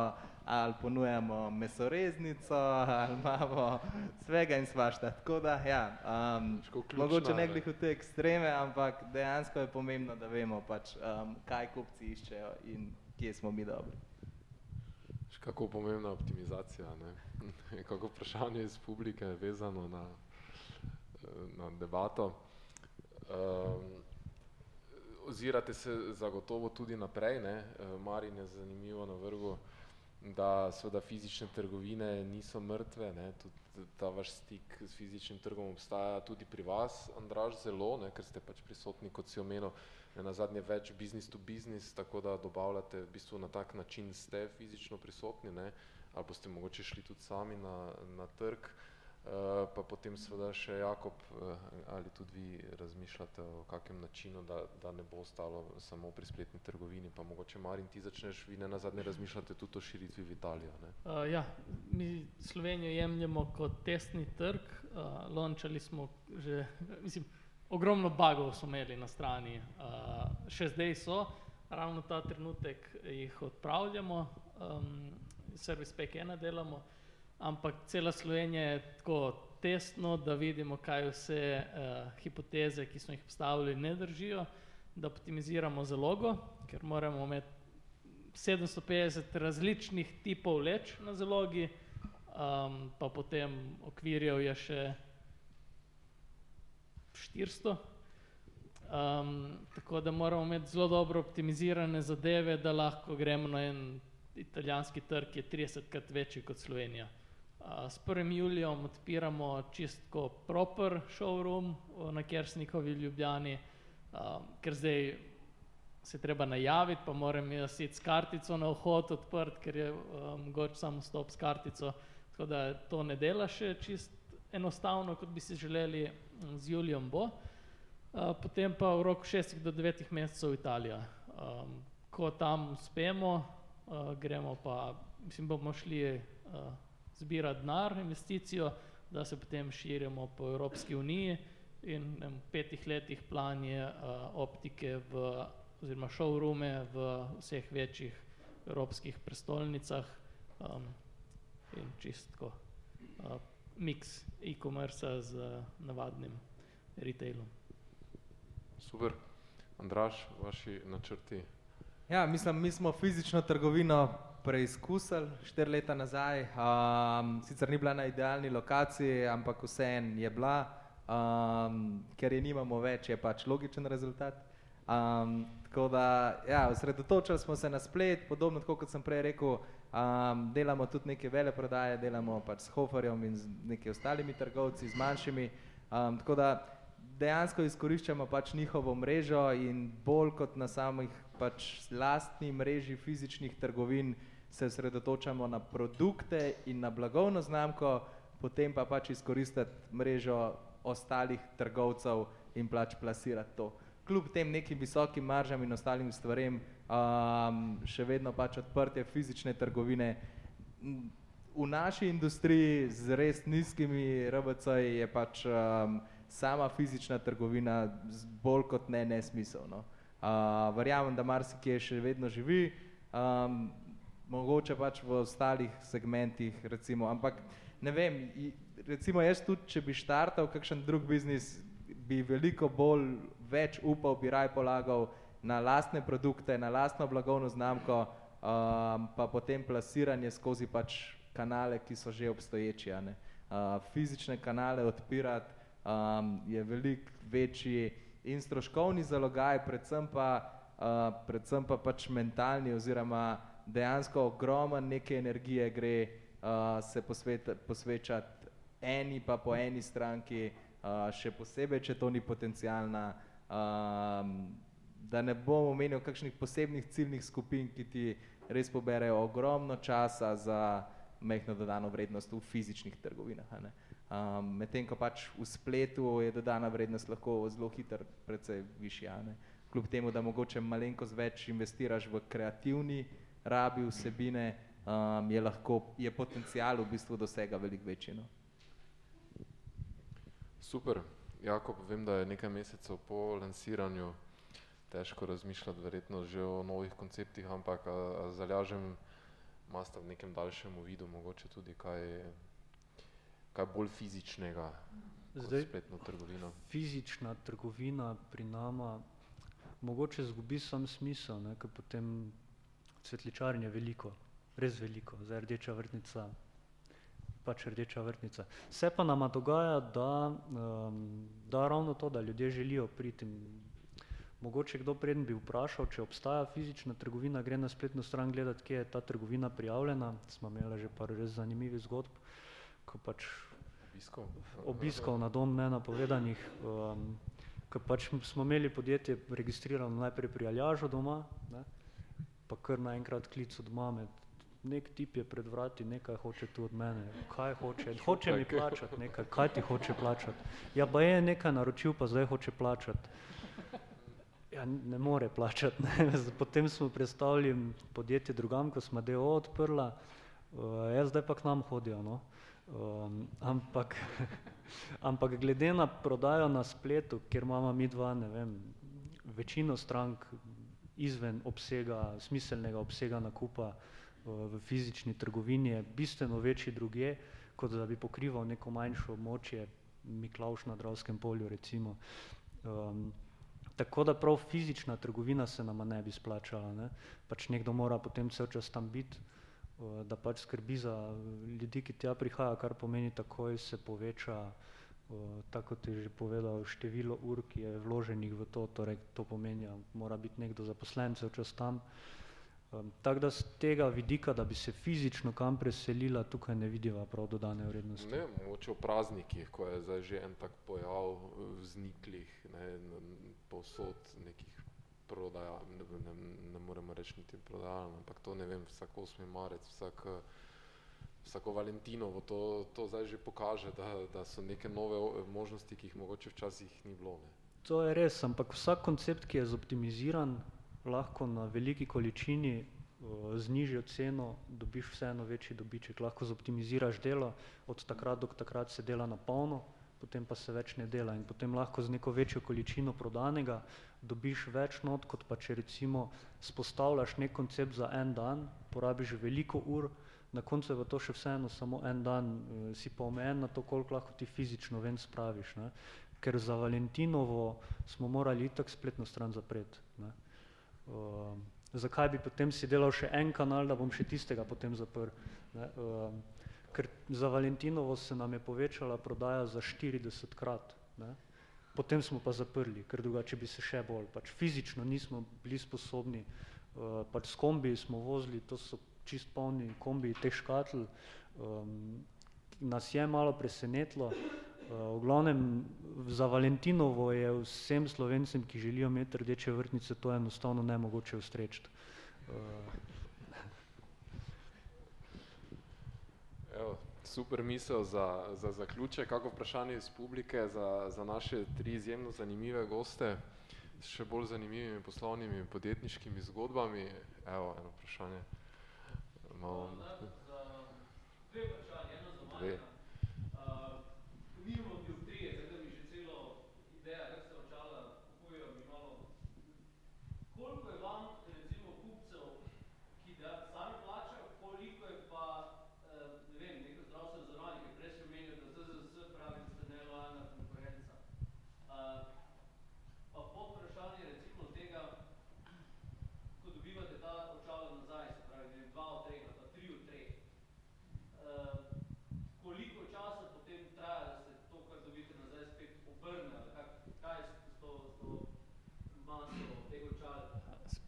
ali ponujamo mesoreznico, ali imamo svega in svašta. Tako da, ja, um, ključna, mogoče ne glih v te ekstreme, ampak dejansko je pomembno, da vemo, pač, um, kaj kupci iščejo in kje smo mi dobri. Kako pomembna je optimizacija. Ne? Kako vprašanje iz publike je vezano na, na debato. Um, ozirate se zagotovo tudi naprej. Ne? Eh, Marin je zanimivo navrgu, da seveda fizične trgovine niso mrtve. Ne? Tudi ta vaš stik s fizičnim trgom obstaja tudi pri vas, Andraž, zelo, ne? ker ste pač prisotni, kot si omenil, ne na zadnje več business to business, tako da dobavljate v bistvu na tak način ste fizično prisotni, ne? ali boste mogoče šli tudi sami na, na trg, uh, pa potem seveda še Jakob, uh, ali tudi vi razmišljate o kakem načinu, da, da ne bo ostalo samo pri spletni trgovini, pa mogoče Marin ti začneš, vi ne na zadnje razmišljate tudi o širitvi v Italijo, ne? Uh, ja, mi Slovenijo jemljemo kot testni trg. Uh, Lončali smo že, mislim, ogromno bagov smo imeli na strani, uh, še zdaj so, ravno ta trenutek jih odpravljamo, um, servis pack ena delamo, ampak cela Slovenija je tako testno, da vidimo, kaj vse uh, hipoteze, ki smo jih postavili, ne držijo, da optimiziramo zalogo, ker moramo imeti 750 različnih tipov leč na zalogi, um, pa potem okvirjev je še 400. Um, tako da moramo imeti zelo dobro optimizirane zadeve, da lahko gremo na en italijanski trg je 30krat večji kot Slovenija. S 1. julijem odpiramo čistko proper showroom na Kersnikovi Ljubljani, ker zdaj se treba najaviti, pa moram jaz iti s kartico na vhod odprt, ker je mogoče samo vstop s kartico, tako da to ne dela še čisto enostavno, kot bi si želeli, z julijem bo. Potem pa v roku šestih do devetih mesecev Italija. Ko tam uspemo, gremo pa, mislim, bomo šli zbirat denar, investicijo, da se potem širimo po Evropski uniji in v petih letih plan je optike v oziroma showroome v vseh večjih evropskih prestolnicah in čisto tako miks e-commerca z navadnim retailom. Super. Andraž, vaši načrti? Ja, mislim, mi smo fizično trgovino preizkusili štiri leta nazaj, sicer ni bila na idealni lokaciji, ampak vseeno je bila, ker je nimamo več, je pač logičen rezultat. Tako da, ja, osredotočili smo se na splet, podobno kot sem prej rekel, delamo tudi neke veleprodaje, delamo pač s Hoferjem in z nekaj ostalimi trgovci, z manjšimi, tako da dejansko izkoriščamo pač njihovo mrežo in bolj kot na samih pač lastni mreži fizičnih trgovin se osredotočamo na produkte in na blagovno znamko, potem pa pač izkoristiti mrežo ostalih trgovcev in pač plasirati to. Kljub tem nekim visokim maržam in ostalim stvarem še vedno pač odprtje fizične trgovine. V naši industriji z res nizkimi RBC-ji je pač sama fizična trgovina bolj kot ne nesmisel, no. Verjamem, da marsikje še vedno živi, mogoče pač v ostalih segmentih recimo, ampak ne vem, recimo jaz tudi, če bi štartal kakšen drug biznis, bi veliko bolj več upal, bi raje polagal na lastne produkte, na lastno blagovno znamko, pa potem plasiranje skozi pač kanale, ki so že obstoječi, ne. Fizične kanale odpirati je veliko večji in stroškovni zalogaj, predvsem pa, predvsem pa pač mentalni oziroma dejansko ogromno neke energije gre se posvečati eni pa po eni stranki, še posebej, če to ni potencialna, da ne bom omenjal kakšnih posebnih ciljnih skupin, ki ti res poberejo ogromno časa za majhno dodano vrednost v fizičnih trgovinah, a ne. Medtem ko pač v spletu je dodana vrednost lahko zelo hitro precej višja, ne. Kljub temu, da mogoče malenkost več investiraš v kreativni rabi vsebine, je lahko, je potencial v bistvu dosega veliko večji, no. Super. Jakob, vem, da je nekaj mesecev po lansiranju težko razmišljati verjetno že o novih konceptih, ampak a, a z Aljažem imata v nekem daljšem uvidu mogoče tudi kaj, kaj bolj fizičnega kot spletno trgovino? Fizična trgovina pri nama mogoče izgubi samo smisel, ne, ker potem cvetličarn je veliko, res veliko, zdaj Rdeča vrtnica, pač Rdeča vrtnica. Se pa nama dogaja, da da ravno to, da ljudje želijo priti mogoče kdo, preden bi vprašal, če obstaja fizična trgovina, gre na spletno stran gledat, kje je ta trgovina prijavljena, sva imela že par res zanimivih zgodb, ko pač obiskov na dom nenapovedanih, ko pač smo imeli podjetje registrirano najprej pri Aljažu doma, ne, pa kar naenkrat klic od mame: "Neki tip je pred vrati, nekaj hoče tu od mene." "Kaj hoče?" "Hoče mi plačati nekaj." "Kaj ti hoče plačati?" "Ja, baje je nekaj naročil, pa zdaj hoče plačati." Ja, ne more plačati, ne, potem smo prestavili podjetje drugam, ko sva d. o. o. odprla, ja, zdaj pa k nam hodijo, no. Ampak ampak glede na prodajo na spletu, kjer imava midva, ne vem, večino strank izven obsega, smiselnega obsega nakupa v fizični trgovini je bistveno večji drugje, kot da bi pokrival neko manjše območje, Miklavž na Dravskem polju recimo. Tako da prav fizična trgovina se nama ne bi splačala, ne. Pač nekdo mora potem cel čas tam biti, da pač skrbi za ljudi, ki tja prihajajo, kar pomeni, takoj se poveča, tako kot je že povedal, število ur, ki je vloženih v to, torej to pomeni, a mora biti nekdo zaposlen cel čas tam. Um, tako da z tega vidika, da bi se fizično kam preselila, tukaj ne vidiva prav dodane vrednosti. Ne, mogoče v praznikih, ko je zdaj že en tak pojav vzniklih, ne, povsod nekih prodaja, ne, ne, ne moremo reči niti prodajalno, ampak to ne vem, vsak 8. marec, vsak, vsako Valentinovo, to, to zdaj že pokaže, da, da so neke nove možnosti, ki jih mogoče včasih ni bilo. Ne. To je res, ampak vsak koncept, ki je zoptimiziran, lahko na veliki količini z nižjo ceno dobiš vseeno večji dobiček, lahko zoptimiziraš delo, od takrat do takrat se dela na polno, potem pa se več ne dela in potem lahko z neko večjo količino prodanega dobiš več not, kot pa če recimo spostavljaš nek koncept za en dan, porabiš veliko ur, na koncu je pa to še vseeno samo en dan, si pa omejen na to, koliko lahko ti fizično ven spraviš, ne. Ker za Valentinovo smo morali itak spletno stran zapreti, ne. Uh, zakaj bi potem si delal še en kanal, da bom še tistega potem zaprl, ne, uh, ker za Valentinovo se nam je povečala prodaja za štiridesetkrat, ne, potem smo pa zaprli, ker drugače bi se še bolj, pač fizično nismo bili sposobni, uh, pač s kombiji smo vozili, to so čisto polni kombiji teh škatel, um, nas je malo presenetilo, v glavnem za Valentinovo je vsem Slovencem, ki želijo imeti rdeče vrtnice, to enostavno nemogoče ustreči. Evo, super misel za, za zaključek, kako vprašanje iz publike za, za naše tri izjemno zanimive goste, s še bolj zanimivimi poslovnimi podjetniškimi zgodbami. Evo, eno vprašanje. Malo... Dve vprašanje, eno za Marjana.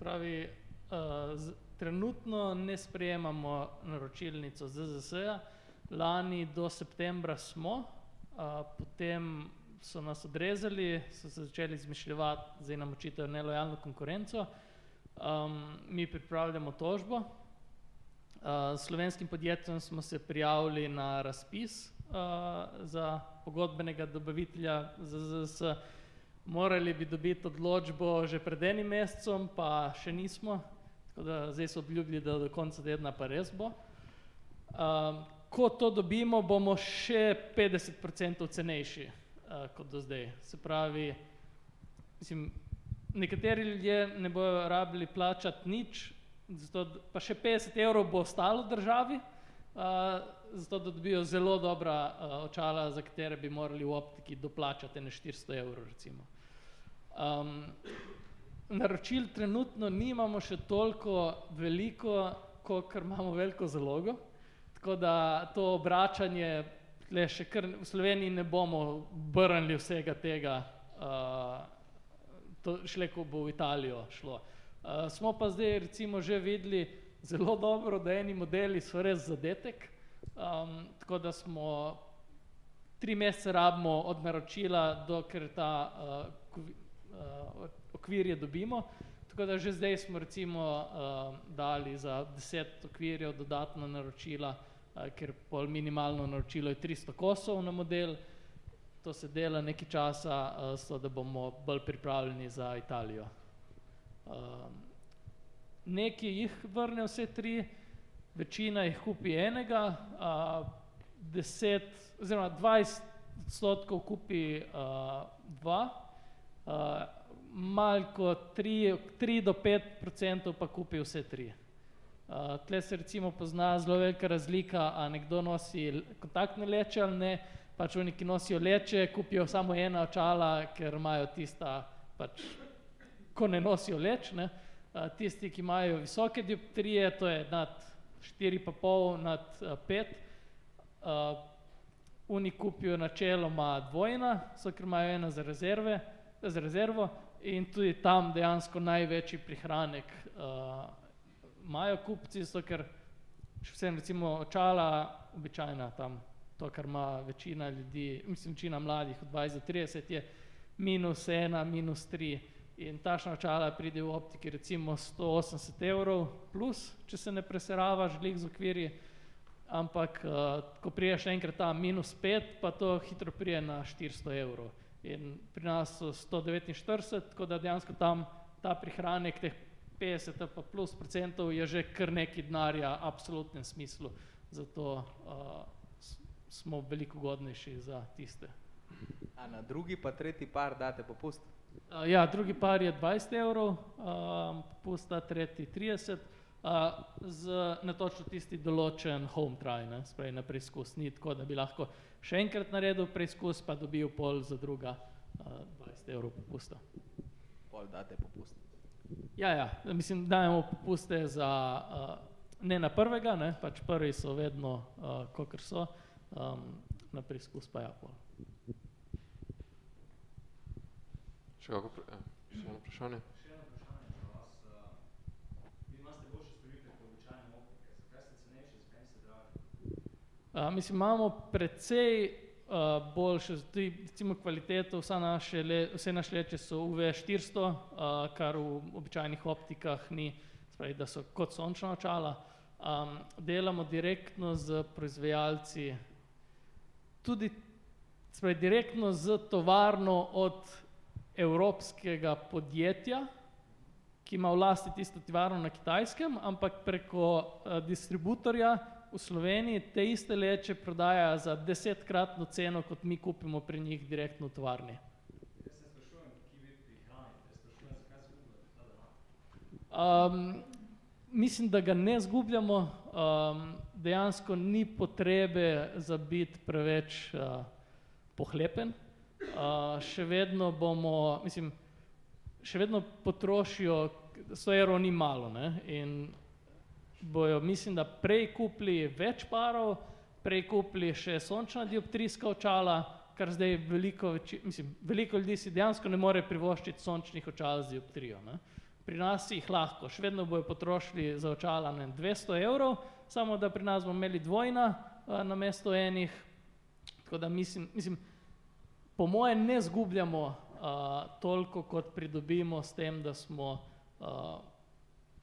Pravi, z trenutno ne sprejemamo naročilnico ZZS-ja, lani do septembra smo, potem so nas odrezali, so se začeli izmišljevati, zdaj nam očitajo nelojalno konkurenco, mi pripravljamo tožbo, s slovenskim podjetjem smo se prijavili na razpis, za pogodbenega dobavitelja ZZS, morali bi dobiti odločbo že pred enim mesecem, pa še nismo, tako da zdaj so obljubili, da do konca tedna pa res bo. ko to dobimo, bomo še petdeset procentov cenejši, kot do zdaj, se pravi, mislim, nekateri ljudje ne bojo rabili plačati nič, zato pa še petdeset evrov bo ostalo državi, zato da dobijo zelo dobra očala, za katere bi morali v optiki doplačati ene štiristo evrov recimo. Naročil trenutno nimamo še toliko veliko, kakor imamo veliko zalogo, tako da to obračanje tule še kar v Sloveniji ne bomo obrnili vsega tega, to šele, ko bo v Italijo šlo. smo pa zdaj recimo že videli zelo dobro, da eni modeli so res zadetek, tako da smo, tri mesece rabimo od naročila, dokler ta, okvirje dobimo, tako da že zdaj smo recimo, dali za deset okvirjev dodatna naročila, ker pol minimalno naročilo je tristo kosov na model, to se dela nekaj časa, zato da bomo bolj pripravljeni za Italijo. nekaj jih vrne vse tri, večina jih kupi enega, deset oziroma dvajset odstotkov kupi, dva, malo kot tri, tri do pet procentov pa kupi vse tri. tule se recimo pozna zelo velika razlika, a nekdo nosi kontaktne leče ali ne, pač oni, ki nosijo leče, kupijo samo ena očala, ker imajo tista pač, ko ne nosijo leč, ne, tisti, ki imajo visoke dioptrije, to je nad štiri pa pol nad, pet, oni kupijo načeloma dvojna, zato ker imajo ena za rezerve, za rezervo in tudi tam dejansko največji prihranek, imajo kupci, zato ker še vsem recimo očala, običajna tam, to, kar ima večina ljudi, mislim, večina mladih od 20 do 30 je minus ena, minus tri. In tašna očala pride v optiki recimo 180 evrov plus, če se ne preseravaš glih z okvirji, ampak uh, ko priješ enkrat tam minus pet, pa to hitro prije na 400 evrov. In pri nas so 149, tako da dejansko tam ta prihranek teh 50 pa plus procentov je že kar neki denarja v absolutnem smislu, zato uh, smo veliko ugodnejši za tiste. A na drugi pa tretji par date popust? Uh, ja, drugi par je 20 evrov, uh, popusta tretji 30, uh, z netočno tisti določen home try, ne, spravi na preizkus, ni tako, da bi lahko še enkrat naredil preizkus, pa dobil pol za druga uh, 20 evrov popusta. Pol date popust. Ja, ja, mislim, dajemo popuste za, uh, ne na prvega, ne, pač prvi so vedno, uh, kakor so, um, na preizkus pa ja pol. Še kako, eh, še eno vprašanje? Uh, mislim, imamo precej uh, boljše, tudi recimo kvaliteto, vsa naše le, vse naše leče so UV400, uh, kar v običajnih optikah ni, spravi, da so kot sončna očala. Um, delamo direktno z proizvajalci, tudi spravi, direktno z tovarno od evropskega podjetja, ki ima v lasti tisto tovarno na kitajskem, ampak preko uh, distributorja v Sloveniji te iste leče prodaja za desetkratno ceno, kot mi kupimo pri njih direktno v tovarni. Um, mislim, da ga ne zgubljamo, um, dejansko ni potrebe za biti preveč uh, pohlepen. Uh, še vedno bomo, mislim, še vedno potrošijo, sto evrov ni malo ne? in bojo, mislim, da prej kupili več parov, prej kupili še sončna dioptrijska očala, kar zdaj veliko, veči, mislim, veliko ljudi si dejansko ne more privoščiti sončnih očal z dioptrijo. Ne? Pri nas jih lahko, še vedno bojo potrošili za očala ne, 200 evrov, samo da pri nas bomo imeli dvojna uh, na mesto enih, tako da mislim, mislim po moje ne zgubljamo uh, toliko, kot pridobimo s tem, da smo uh,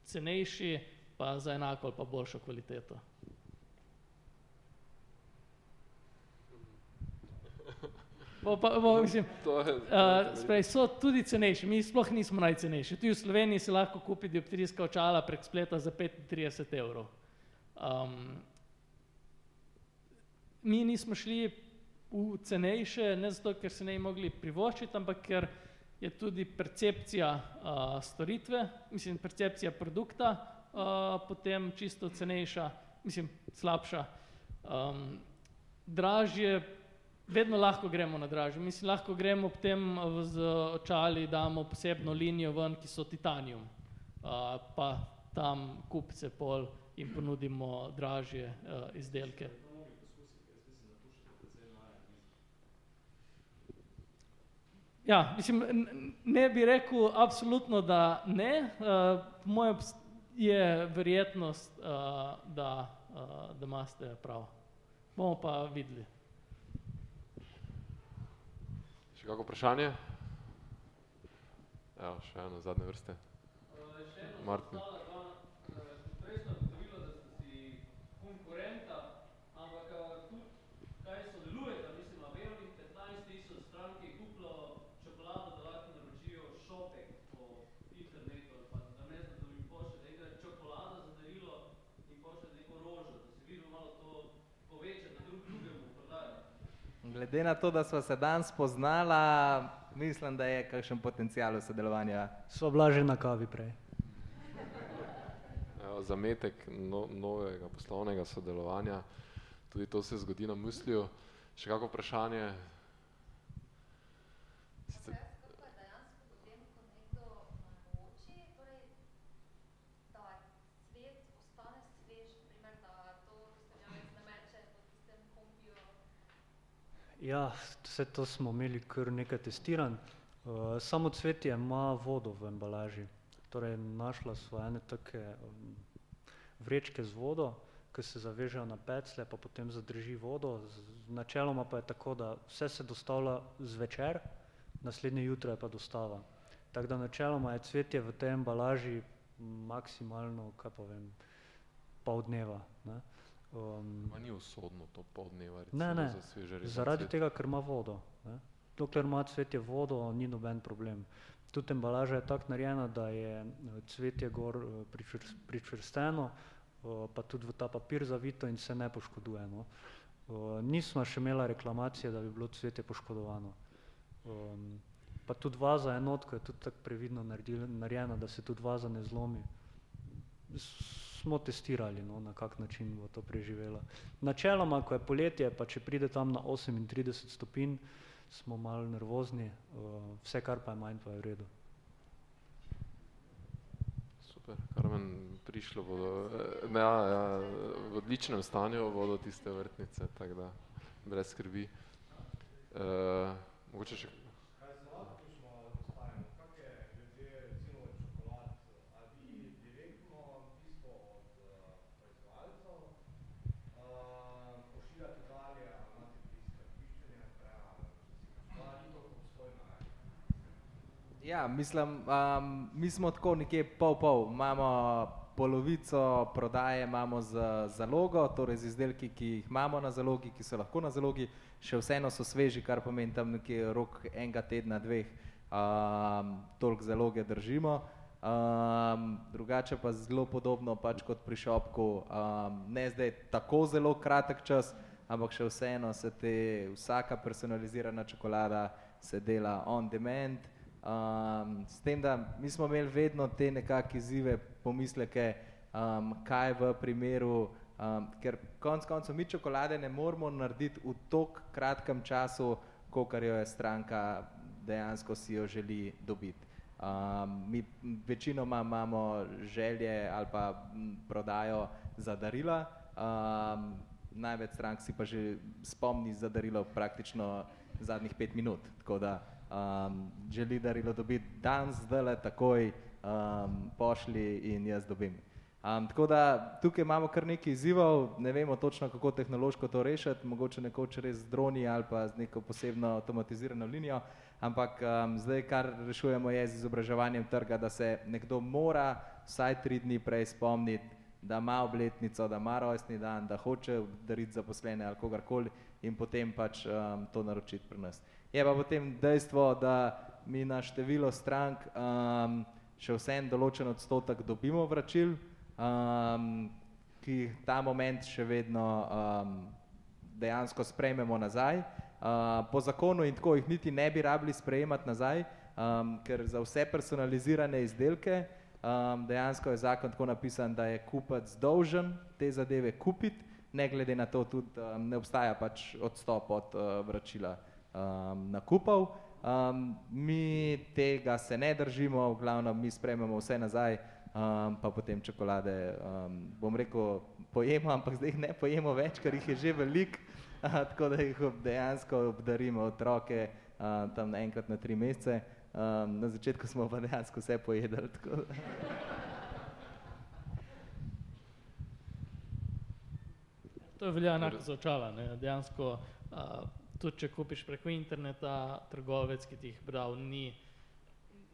cenejši, pa za enako ali pa boljšo kvaliteto. Bo pa, bo, mislim, To je, uh, sprej, so tudi cenejši, mi sploh nismo najcenejši. Tudi v Sloveniji se lahko kupi dioptrijska očala prek spleta za 35 evrov. Um, mi nismo šli v cenejše, ne zato, ker se ne bi mogli privoščiti, ampak ker je tudi percepcija uh, storitve, mislim, percepcija produkta uh, potem čisto cenejša, mislim, slabša. Um, dražje, vedno lahko gremo na dražje. Mislim, lahko gremo potem z očali, damo posebno linijo ven, ki so titanium, uh, pa tam kupce pol in ponudimo dražje uh, izdelke. Ja, mislim, ne bi rekel absolutno, da ne. Uh, moje je verjetnost, uh, da, uh, da imate prav. Bomo pa videli. Še kako vprašanje? Evo, še eno zadnje vrste. Martin. Glede na to, da sva se danes spoznala, mislim, da je kakšen potencial sodelovanja. Sva bila že na kavi prej. Evo, zametek no, novega poslovnega sodelovanja, tudi to se zgodi na mislju. Še kako vprašanje? Ja, vse to smo imeli kar nekaj testiranj. Uh, samo cvetje ima vodo v embalaži. Torej, našla sva ene take um, vrečke z vodo, ki se zavežejo na peclje, pa potem zadrži vodo. Načeloma pa je tako, da vse se dostavlja zvečer, naslednje jutro je pa dostava. Tako da načeloma je cvetje v tej embalaži maksimalno, kaj pa vem, pol dneva, Um, ni usodno to pol dneva recimo ne, ne, za sveže zaradi cvet. tega, ker ima vodo, ne. Dokler ima cvetje vodo, ni noben problem. Tudi embalaža je tako narejena, da je cvetje gor pričvrsteno, pa tudi v ta papir zavito in se ne poškoduje. No. Nismo še imela reklamacije, da bi bilo cvetje poškodovano. Um, pa tudi vaza enotko je tudi tako previdno narejena, da se tudi vaza ne zlomi. Smo testirali, no, na kak način bo to preživela. Načeloma, ko je poletje, pa če pride tam na 38 stopinj, smo malo nervozni, vse kar pa je manj, pa je v redu super, Karmen, prišlo bodo, ne, ja, ja, v odličnem stanju bodo tiste vrtnice, tako da, brez skrbi. Uh, mogoče še Ja, mislim, um, mi smo tako nekje pol-pol. Imamo polovico prodaje imamo z zalogo, torej z izdelki, ki jih imamo na zalogi, ki so lahko na zalogi, še vseeno so sveži, kar pomeni tam nekje rok enega tedna, dveh, um, toliko zaloge držimo. Um, drugače pa zelo podobno pač kot pri šopku, um, ne zdaj tako zelo kratek čas, ampak še vseeno se te vsaka personalizirana čokolada se dela on demand. Um, s tem, da mi smo imeli vedno te nekakšne izzive, pomisleke, um, kaj v primeru, um, ker konc koncev mi čokolade ne moramo narediti v tako kratkem času, kolikor jo je stranka dejansko si jo želi dobiti. Um, mi večinoma imamo želje ali pa prodajo za darila, um, največ strank si pa že spomni za darilo praktično zadnjih pet minut. Tako da um, želi darilo dobiti danes, zdaj, takoj um, pošli in jaz dobim. Um, tako da tukaj imamo kar nekaj izzivov, ne vemo točno, kako tehnološko to rešiti, mogoče nekoč res z droni ali pa z neko posebno avtomatizirano linijo, ampak um, zdaj, kar rešujemo, je z izobraževanjem trga, da se nekdo mora vsaj tri dni prej spomniti, da ima obletnico, da ima rojstni dan, da hoče dariti zaposlene ali kogarkoli in potem pač um, to naročiti pri nas. Je pa potem dejstvo, da mi na število strank um, še vsem določen odstotek dobimo vračil, um, ki jih ta moment še vedno um, dejansko sprejmemo nazaj. Uh, po zakonu in tako jih niti ne bi rabili sprejemati nazaj, um, ker za vse personalizirane izdelke um, dejansko je zakon tako napisan, da je kupec dolžen te zadeve kupiti, ne glede na to tudi um, ne obstaja pač odstop od uh, vračila um, nakupov. Um, mi tega se ne držimo, v glavnem mi sprememo vse nazaj, um, pa potem čokolade, um, bom rekel, pojemo, ampak zdaj jih ne pojemo več, ker jih je že velik, uh, tako da jih dejansko obdarimo otroke uh, tam enkrat na tri mesece. Um, na začetku smo pa dejansko vse da. To je velja enako za očala, ne? dejansko uh, tudi če kupiš preko interneta, trgovec, ki ti jih bral, ni,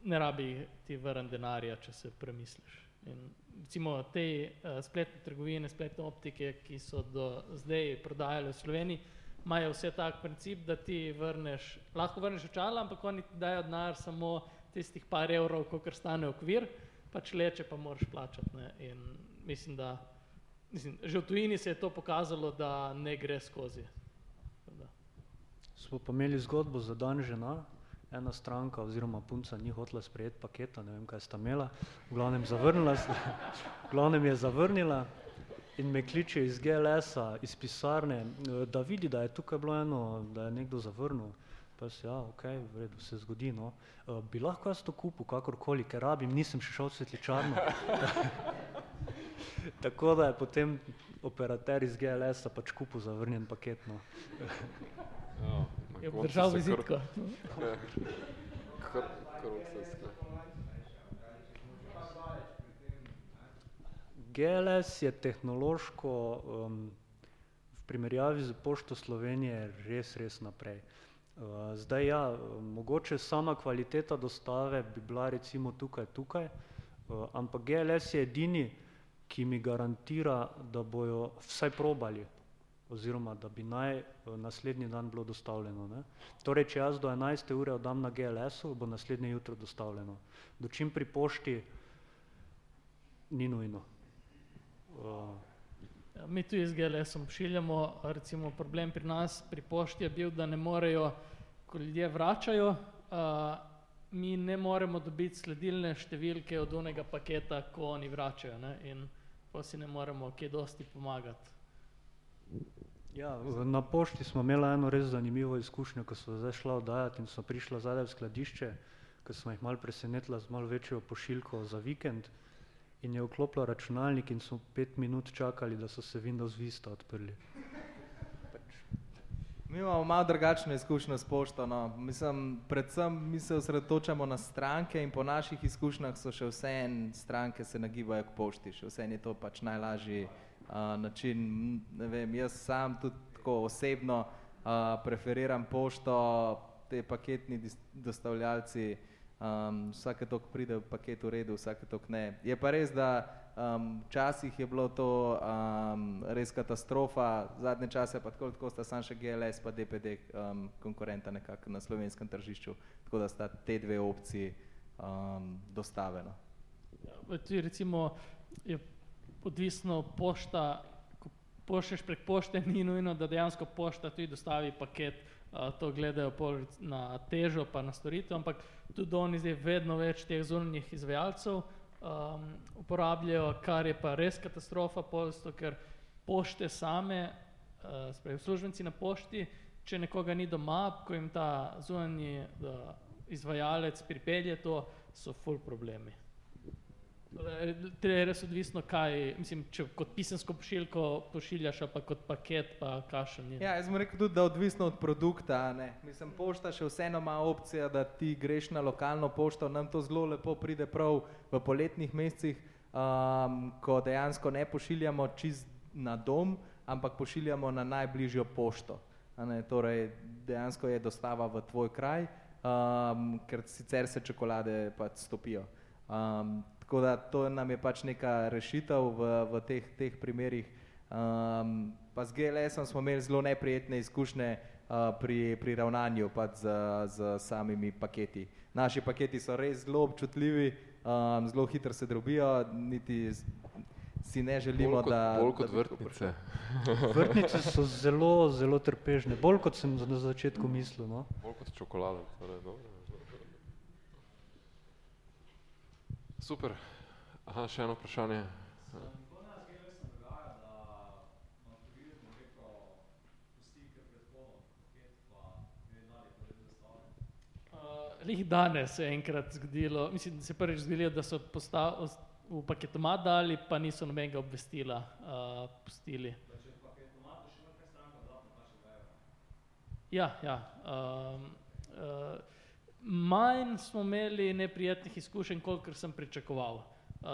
ne rabi ti vrn denarja, če se premisliš. In recimo te uh, spletne trgovine, spletne optike, ki so do zdaj prodajale v Sloveniji, imajo vse tak princip, da ti vrneš, lahko vrneš očala, ampak oni ti dajo denar samo tistih par evrov, kolikor stane okvir, pač leče pa moraš plačati. Ne? In mislim, da mislim, že v tujini se je to pokazalo, da ne gre skozi smo pa imeli zgodbo za dan žena, ena stranka oziroma punca ni hotela sprejeti paketa, ne vem, kaj sta imela, v glavnem zavrnila, v glavnem je zavrnila in me kliče iz GLS-a, iz pisarne, da vidi, da je tukaj bilo eno, da je nekdo zavrnil. Pa se, ja, ok, v redu, se zgodi, no. Bi lahko jaz to kupil, kakorkoli, ker rabim, nisem še šel v svetličarno. Tako da je potem operater iz GLS-a pač kupil zavrnjen paket, no. Ja, je obdržal vizitko. GLS je tehnološko um, v primerjavi z Pošto Slovenije res, res naprej. Uh, zdaj ja, mogoče sama kvaliteta dostave bi bila recimo tukaj, tukaj, uh, ampak GLS je edini, ki mi garantira, da bojo vsaj probali oziroma da bi naj naslednji dan bilo dostavljeno. Ne. Torej, če jaz do 11. ure oddam na GLS-u, bo naslednje jutro dostavljeno. Dočim pri pošti ni nujno. Uh. Mi tudi z GLS-om pošiljamo, recimo problem pri nas, pri pošti je bil, da ne morejo, ko ljudje vračajo, uh, mi ne moremo dobiti sledilne številke od onega paketa, ko oni vračajo ne? in pa si ne moremo kje dosti pomagati. Ja, na pošti smo imeli eno res zanimivo izkušnjo, ko so zdaj šla oddajati in so prišla zadaj v skladišče, ko smo jih malo presenetila z malo večjo pošiljko za vikend in je vklopila računalnik in smo pet minut čakali, da so se Windows Vista odprli. Mi imamo malo drugačno izkušnjo s pošto. No. Mislim, predvsem mi se osredotočamo na stranke in po naših izkušnjah so še vse stranke se nagibajo k pošti, še vse je to pač najlažji uh, način. Ne vem, jaz sam tudi tako osebno uh, preferiram pošto, te paketni dostavljalci, um, vsake tok pride v paket v redu, vsake tok ne. Je pa res, da Um, včasih je bilo to um, res katastrofa, zadnje čase pa tako, tako sta sam še GLS pa DPD um, konkurenta nekako na slovenskem tržišču, tako da sta te dve opciji um, dostaveno. Ja, tudi recimo je odvisno pošta, ko pošlješ prek pošte, ni nujno, da dejansko pošta tudi dostavi paket, uh, to gledajo na težo pa na storitev, ampak tudi oni zdaj vedno več teh zunanjih izvajalcev, um, uporabljajo, kar je pa res katastrofa, posto, ker pošte same, uh, spravi službenci na pošti, če nekoga ni doma, ko jim ta zunanji uh, izvajalec pripelje to, so full problemi. Torej, je res odvisno, kaj, mislim, če kot pisansko pošiljko pošiljaš, pa kot paket, pa kašen je. Ja, jaz sem rekel tudi, da odvisno od produkta. Mislim, pošta še vseeno ima opcija, da ti greš na lokalno pošto, nam to zelo lepo pride prav v poletnih mesecih, um, ko dejansko ne pošiljamo čist na dom, ampak pošiljamo na najbližjo pošto. Torej, dejansko je dostava v tvoj kraj, um, ker sicer se čokolade pač stopijo. Um, Tako da to nam je pač neka rešitev v, v teh, teh primerih. Um, pa z GLS-om smo imeli zelo neprijetne izkušnje uh, pri, pri ravnanju pač z, z samimi paketi. Naši paketi so res zelo občutljivi, um, zelo hitro se drobijo, niti si ne želimo, bolj kot, da... Bolj kot da vrtnice. vrtnice so zelo, zelo trpežne, bolj kot sem na začetku mislil. No? Bolj kot čokolada. Torej, dobro. Super. Aha, še eno vprašanje. Lih danes se je enkrat zgodilo, mislim, da se prvič zgodilo, da so postav, v paketomat dali, pa niso nobenega obvestila uh, pustili. Ja, ja. Um, uh, manj smo imeli neprijetnih izkušenj, kolikor sem pričakoval.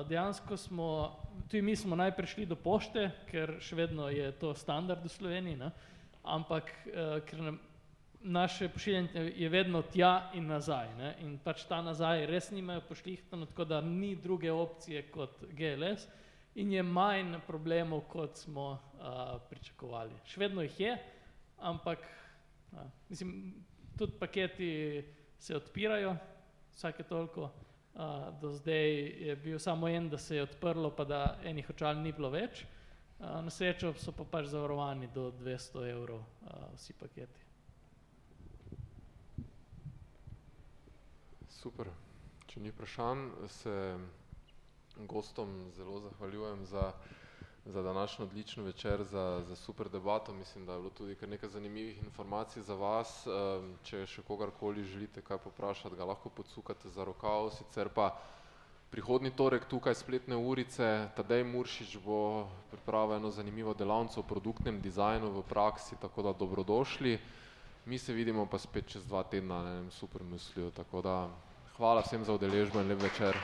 Dejansko smo, tudi mi smo najprej šli do pošte, ker še vedno je to standard v Sloveniji, ne? ampak ker nam, naše pošiljanje je vedno tja in nazaj ne? in pač ta nazaj res nimajo pošlihtano, tako da ni druge opcije kot GLS in je manj problemov, kot smo uh, pričakovali. Še vedno jih je, ampak uh, mislim, tudi paketi se odpirajo vsake toliko. Uh, do zdaj je bil samo en, da se je odprlo, pa da enih očal ni bilo več. Uh, na srečo so pa pač zavarovani do 200 evrov uh, vsi paketi. Super. Če ni vprašanj, se gostom zelo zahvaljujem za za današnjo odlično večer, za, za super debato. Mislim, da je bilo tudi kar nekaj zanimivih informacij za vas. Če še kogarkoli želite kaj poprašati, ga lahko podsukate za rokav. Sicer pa prihodni torek tukaj spletne urice, Tadej Muršič bo pripravil eno zanimivo delavnico o produktnem dizajnu v praksi, tako da dobrodošli. Mi se vidimo pa spet čez dva tedna na enem super mislju, tako da hvala vsem za udeležbo in lep večer.